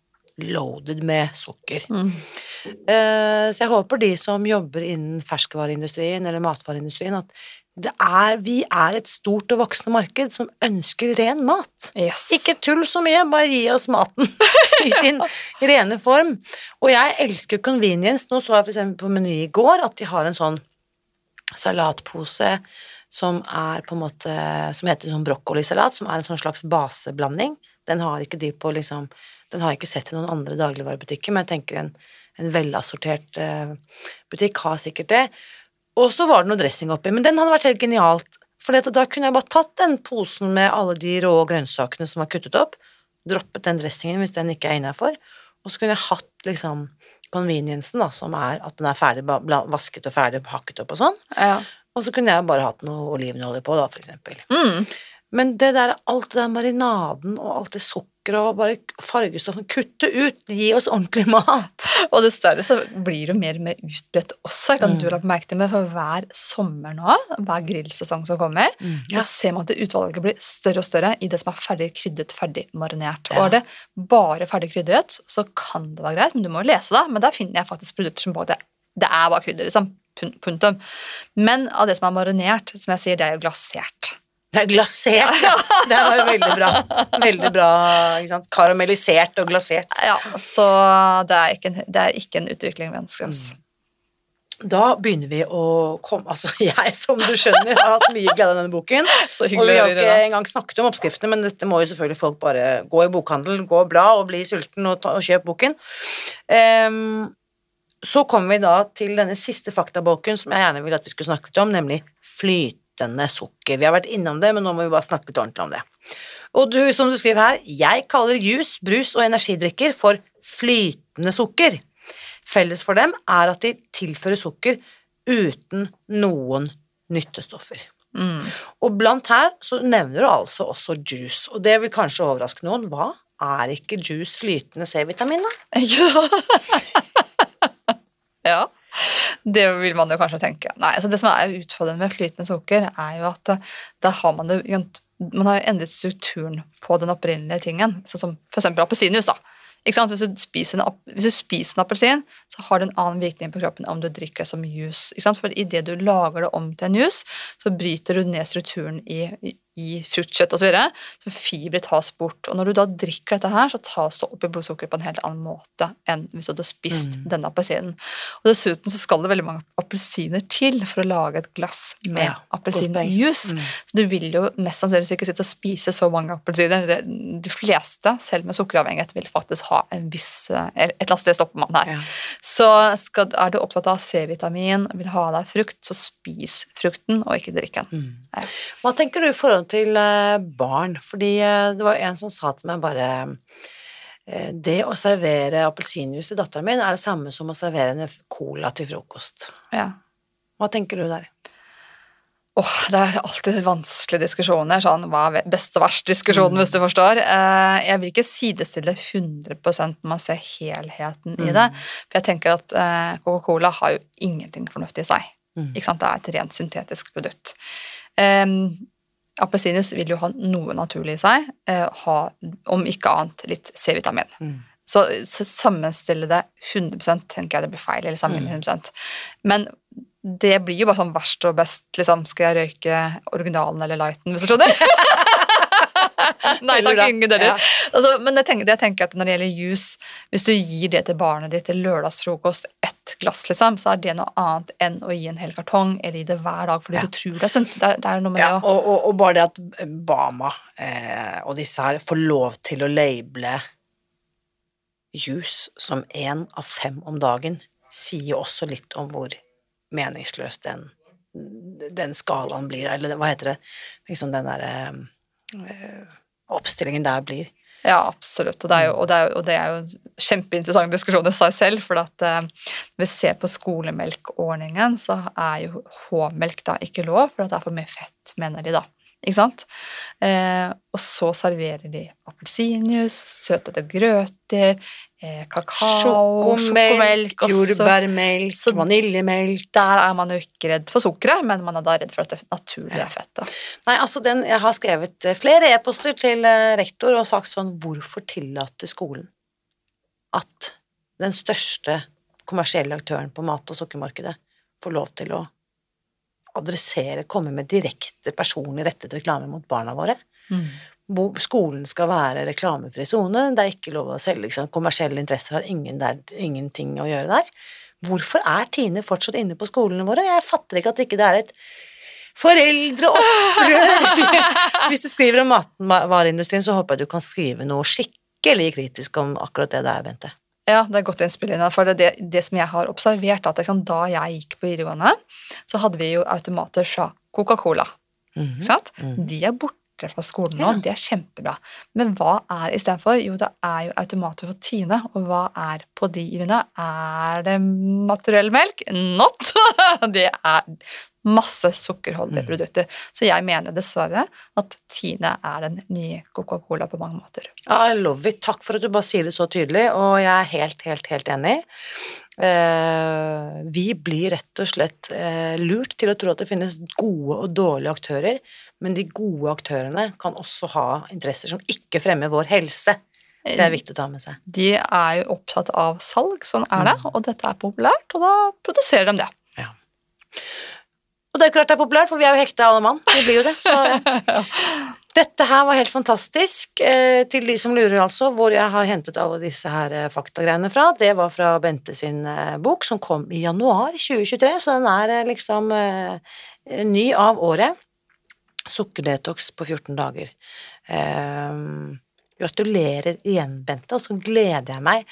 loaded med sukker. Mm. Eh, så jeg håper de som jobber innen ferskvareindustrien eller matvareindustrien, at er, vi er et stort og voksende marked som ønsker ren mat. Yes. Ikke tull så mye, bare gi oss maten *laughs* i sin rene form. Og jeg elsker convenience. Nå så jeg eksempel på Meny i går at de har en sånn salatpose som er på en måte Som heter sånn brokkolisalat, som er en sånn slags baseblanding. Den har ikke de på liksom Den har jeg ikke sett i noen andre dagligvarebutikker, men jeg tenker en, en velassortert eh, butikk har sikkert det. Og så var det noe dressing oppi, men den hadde vært helt genialt. For da kunne jeg bare tatt den posen med alle de rå grønnsakene som var kuttet opp, droppet den dressingen hvis den ikke er innafor, og så kunne jeg hatt liksom conveniencen, da, som er at den er ferdig vasket og ferdig hakket opp og sånn, Ja. og så kunne jeg bare hatt noe olivenolje på, da, for eksempel. Mm. Men det der, alt det der marinaden og alt det sukkeret og bare fargestoffene. kutte ut, gi oss ordentlig mat. *laughs* Og dessverre så blir det mer og mer utbredt også, kan Mm. du ha merke til, men for hver sommer nå, hver grillsesong som kommer, Ja. så ser man at det utvalget blir større og større i det som er ferdig krydret, ferdig marinert. Ja. Og er det bare ferdig krydret, så kan det være greit, men du må jo lese det. Men der finner jeg faktisk produkter som både det, det er bare krydder, liksom. Punktum. Men av det som er marinert, som jeg sier, det er jo glasert. Det er glasert, ja. Det var veldig bra. Veldig bra, ikke sant. Karamellisert og glasert. Ja, så det er ikke en, det er ikke en utvikling vi ønsker oss. Da begynner vi å komme Altså, *laughs* jeg, som du skjønner, har hatt mye glede av denne boken. *laughs* Så Og vi har ikke engang snakket om oppskriftene, men dette må jo selvfølgelig folk bare gå i bokhandel, gå og bla og bli sulten og, ta, og kjøpe boken. Um, så kommer vi da til denne siste faktabolken som jeg gjerne ville at vi skulle snakke om, nemlig flytende sukker. Vi har vært innom det, men nå må vi bare snakke litt ordentlig om det. Og du, som du skriver her, jeg kaller juice, brus og energidrikker for flytende sukker. Felles for dem er at de tilfører sukker uten noen nyttestoffer. Mm. Og blant her så nevner du altså også juice, og det vil kanskje overraske noen. Hva er ikke juice flytende C-vitamin, da? *laughs* Ja. Det vil man jo kanskje tenke. Nei, altså Det som er utfordrende med flytende sukker, er jo at eh, da har man jo man har endret strukturen på den opprinnelige tingen, sånn som f.eks. appelsinjuice. da. Ikke sant? Hvis du spiser en, hvis du spiser en appelsin, så har det en annen virkning på kroppen om du drikker det som juice. Ikke sant? For idet du lager det om til en juice, så bryter du ned strukturen i, i, i fruktkjøtt osv. Så, så fibre tas bort. Og når du da drikker dette her, så tas det opp i blodsukkeret på en helt annen måte enn hvis du hadde spist Mm. denne appelsinen. Og dessuten så skal det veldig mange appelsiner til for å lage et glass med Ja, appelsinjuice. Mm. Så du vil jo mest sannsynligvis ikke sitte og spise så mange appelsiner. De fleste, selv med sukkeravhengighet, vil faktisk ha en viss eh, Et eller annet sted stopper man her. Ja. Så skal, er du opptatt av C-vitamin vil ha deg frukt, så spis frukten, og ikke drikk den. Mm. Ja. Hva tenker du i forhold til eh, barn? Fordi eh, det var en som sa til meg bare eh, Det å servere appelsinjuice til datteren min er det samme som å servere en cola til frokost. Ja. Hva tenker du der? Åh, det er alltid vanskelige diskusjoner. Sånn, hva er best og verst-diskusjonen, hvis du forstår. Eh, jeg vil ikke sidestille 100 når man ser helheten i det. For jeg tenker at Coca-Cola har jo ingenting fornuftig i seg. Mm. Ikke sant? Det er et rent syntetisk produkt. Um, Appelsinjuice vil jo ha noe naturlig i seg, eh, ha, om ikke annet, litt C-vitamin. Mm. Så, så sammenstille det 100% tenker jeg det blir feil. eller sammenligne 100 Men det blir jo bare sånn verst og best. liksom, Skal jeg røyke originalen eller lighten, hvis du skjønner? *laughs* *laughs* Nei takk, ingen deler. Ja. Altså, men jeg tenker, jeg tenker at når det gjelder juice, hvis du gir det til barnet ditt til lørdagsfrokost, ett glass, liksom, så er det noe annet enn å gi en hel kartong eller gi det hver dag fordi Ja. du tror det er sunt. Det er, det er noe med Ja, det og, og, og bare det at Bama eh, og disse her får lov til å labele juice som én av fem om dagen, sier også litt om hvor meningsløs den, den skalaen blir, eller hva heter det, liksom den derre eh, oppstillingen der blir. Ja, absolutt. Og det er jo, og det er jo, og det er jo en kjempeinteressant diskusjon i seg selv. For at eh, vi ser på skolemelkordningen, så er jo H-melk da ikke lov, for det er for mye fett, mener de da. Ikke sant? Eh, og så serverer de appelsinjuice, søtete grøter, eh, kakao, Sjokomelk, jordbærmelk, så- vaniljemelk Der er man jo ikke redd for sukkeret, men man er da redd for at det naturlige er fett. Nei, altså den, jeg har skrevet eh, flere e-poster til eh, rektor og sagt sånn Hvorfor tillater skolen at den største kommersielle aktøren på mat- og sukkermarkedet får lov til å adressere, komme med direkte personlig rettet reklame mot barna våre? Bo- Skolen skal være reklamefri sone, det er ikke lov å selge, liksom, kommersielle interesser har ingen der, ingenting å gjøre der. Hvorfor er Tine fortsatt inne på skolene våre? Jeg fatter ikke at ikke det er et foreldreopprør! *laughs* Hvis du skriver om matvareindustrien, så håper jeg du kan skrive noe skikkelig kritisk om akkurat det der, Bente. Ja, det er godt innspill. Ina, For det, det, det som jeg har observert, at liksom, da jeg gikk på videregående, så hadde vi jo automater fra Coca-Cola. Ikke sant? Mhm. De er borte fra skolen nå, Ja. det er kjempebra. Men hva er istedenfor? Jo, det er jo automater for Tine, og hva er på de, Irina? Er det naturell melk? Not! *laughs* det er masse sukkerholdige Mhm. produkter. Så jeg mener dessverre at Tine er den nye Coca-Cola på mange måter. I love it. Takk for at du bare sier det så tydelig, og jeg er helt, helt, helt enig. Eh, vi blir rett og slett eh, lurt til å tro at det finnes gode og dårlige aktører, men de gode aktørene kan også ha interesser som ikke fremmer vår helse. Det er viktig å ta med seg. De er jo opptatt av salg, sånn er det, og dette er populært, og da produserer de det. Og det er klart det er populært, for vi er jo hekta alle mann. Vi blir jo det. Så. *laughs* Dette her var helt fantastisk. Eh, til de som lurer, altså, hvor jeg har hentet alle disse her eh, faktagreiene fra. Det var fra Bente sin eh, bok, som kom i januar 2023, så den er liksom ny av året. Sukkerdetox på 14 dager. Gratulerer igjen, Bente, og så gleder jeg meg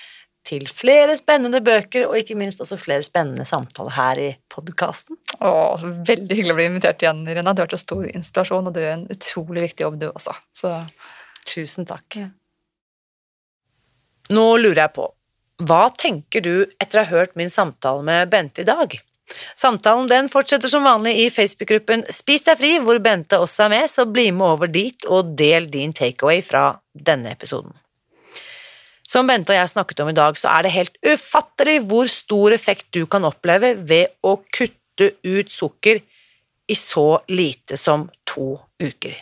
til flere spennende bøker, og ikke minst også flere spennende samtaler her i podkasten. Og veldig hyggelig å bli invitert igjen, Irina. Du har vært en stor inspirasjon, og du gjør en utrolig viktig jobb, du også. Så Tusen takk. Ja. Nå lurer jeg på, hva tenker du etter å ha hørt min samtale med Bente i dag? Samtalen den fortsetter som vanlig i Facebook-gruppen Spis deg fri, hvor Bente også er med, så bli med over dit og del din takeaway fra denne episoden. Som Bente og jeg snakket om i dag, så er det helt ufattelig hvor stor effekt du kan oppleve ved å kutte ut sukker i så lite som to uker.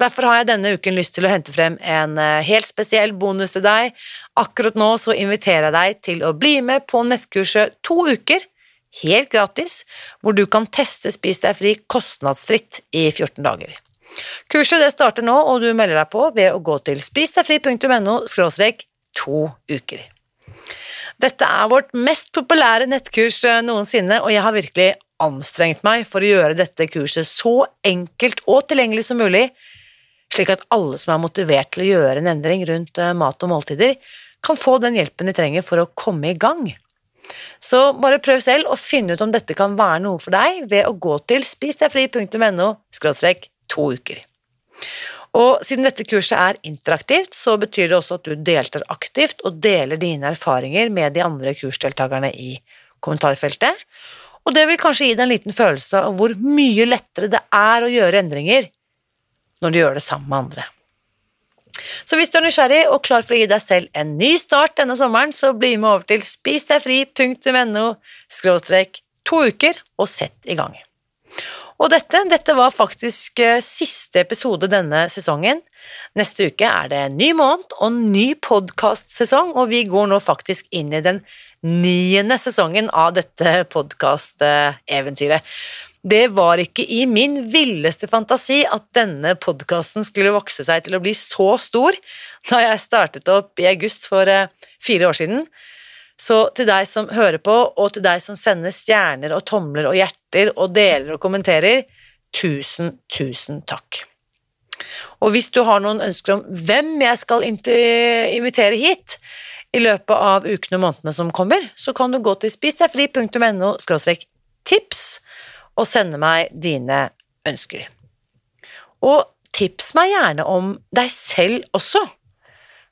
Derfor har jeg denne uken lyst til å hente frem en eh, helt spesiell bonus til deg. Akkurat nå så inviterer jeg deg til å bli med på nettkurset To uker, helt gratis, hvor du kan teste Spis deg fri kostnadsfritt i 14 dager. Kurset det starter nå, og du melder deg på ved å gå til spisdegfri.no to uker. Dette er vårt mest populære nettkurs eh, noensinne, og jeg har virkelig anstrengt meg for å gjøre dette kurset så enkelt og tilgjengelig som mulig, slik at alle som er motivert til å gjøre en endring rundt eh, mat og måltider, kan få den hjelpen de trenger for å komme i gang. Så bare prøv selv å finne ut om dette kan være noe for deg ved å gå til spisdegfri.no to uker. Og siden dette kurset er interaktivt, så betyr det også at du deltar aktivt og deler dine erfaringer med de andre kursdeltakerne i kommentarfeltet. Og det vil kanskje gi deg en liten følelse av hvor mye lettere det er å gjøre endringer når du gjør det sammen med andre. Så hvis du er nysgjerrig og klar for å gi deg selv en ny start denne sommeren, så bli med over til spisdegfri.no to uker og sett i gang. Og dette, dette var faktisk eh, siste episode denne sesongen. Neste uke er det ny måned og ny podkastsesong, og vi går nå faktisk inn i den niende sesongen av dette podkasteventyret. Det var ikke i min villeste fantasi at denne podkasten skulle vokse seg til å bli så stor da jeg startet opp i august for eh, fire år siden. Så til deg som hører på, og til deg som sender stjerner og tomler og hjerter og deler og kommenterer, tusen, tusen takk. Og hvis du har noen ønsker om hvem jeg skal invitere hit i løpet av ukene og månedene som kommer, så kan du gå til spisdegfri.no tips og sende meg dine ønsker. Og tips meg gjerne om deg selv også.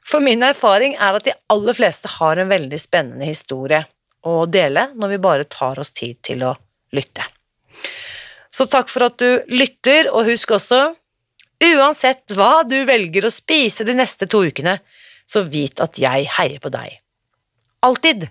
For min erfaring er at de aller fleste har en veldig spennende historie å dele når vi bare tar oss tid til å lytte. Så takk for at du lytter, og husk også, uansett hva du velger å spise de neste to ukene, så vit at jeg heier på deg. Alltid!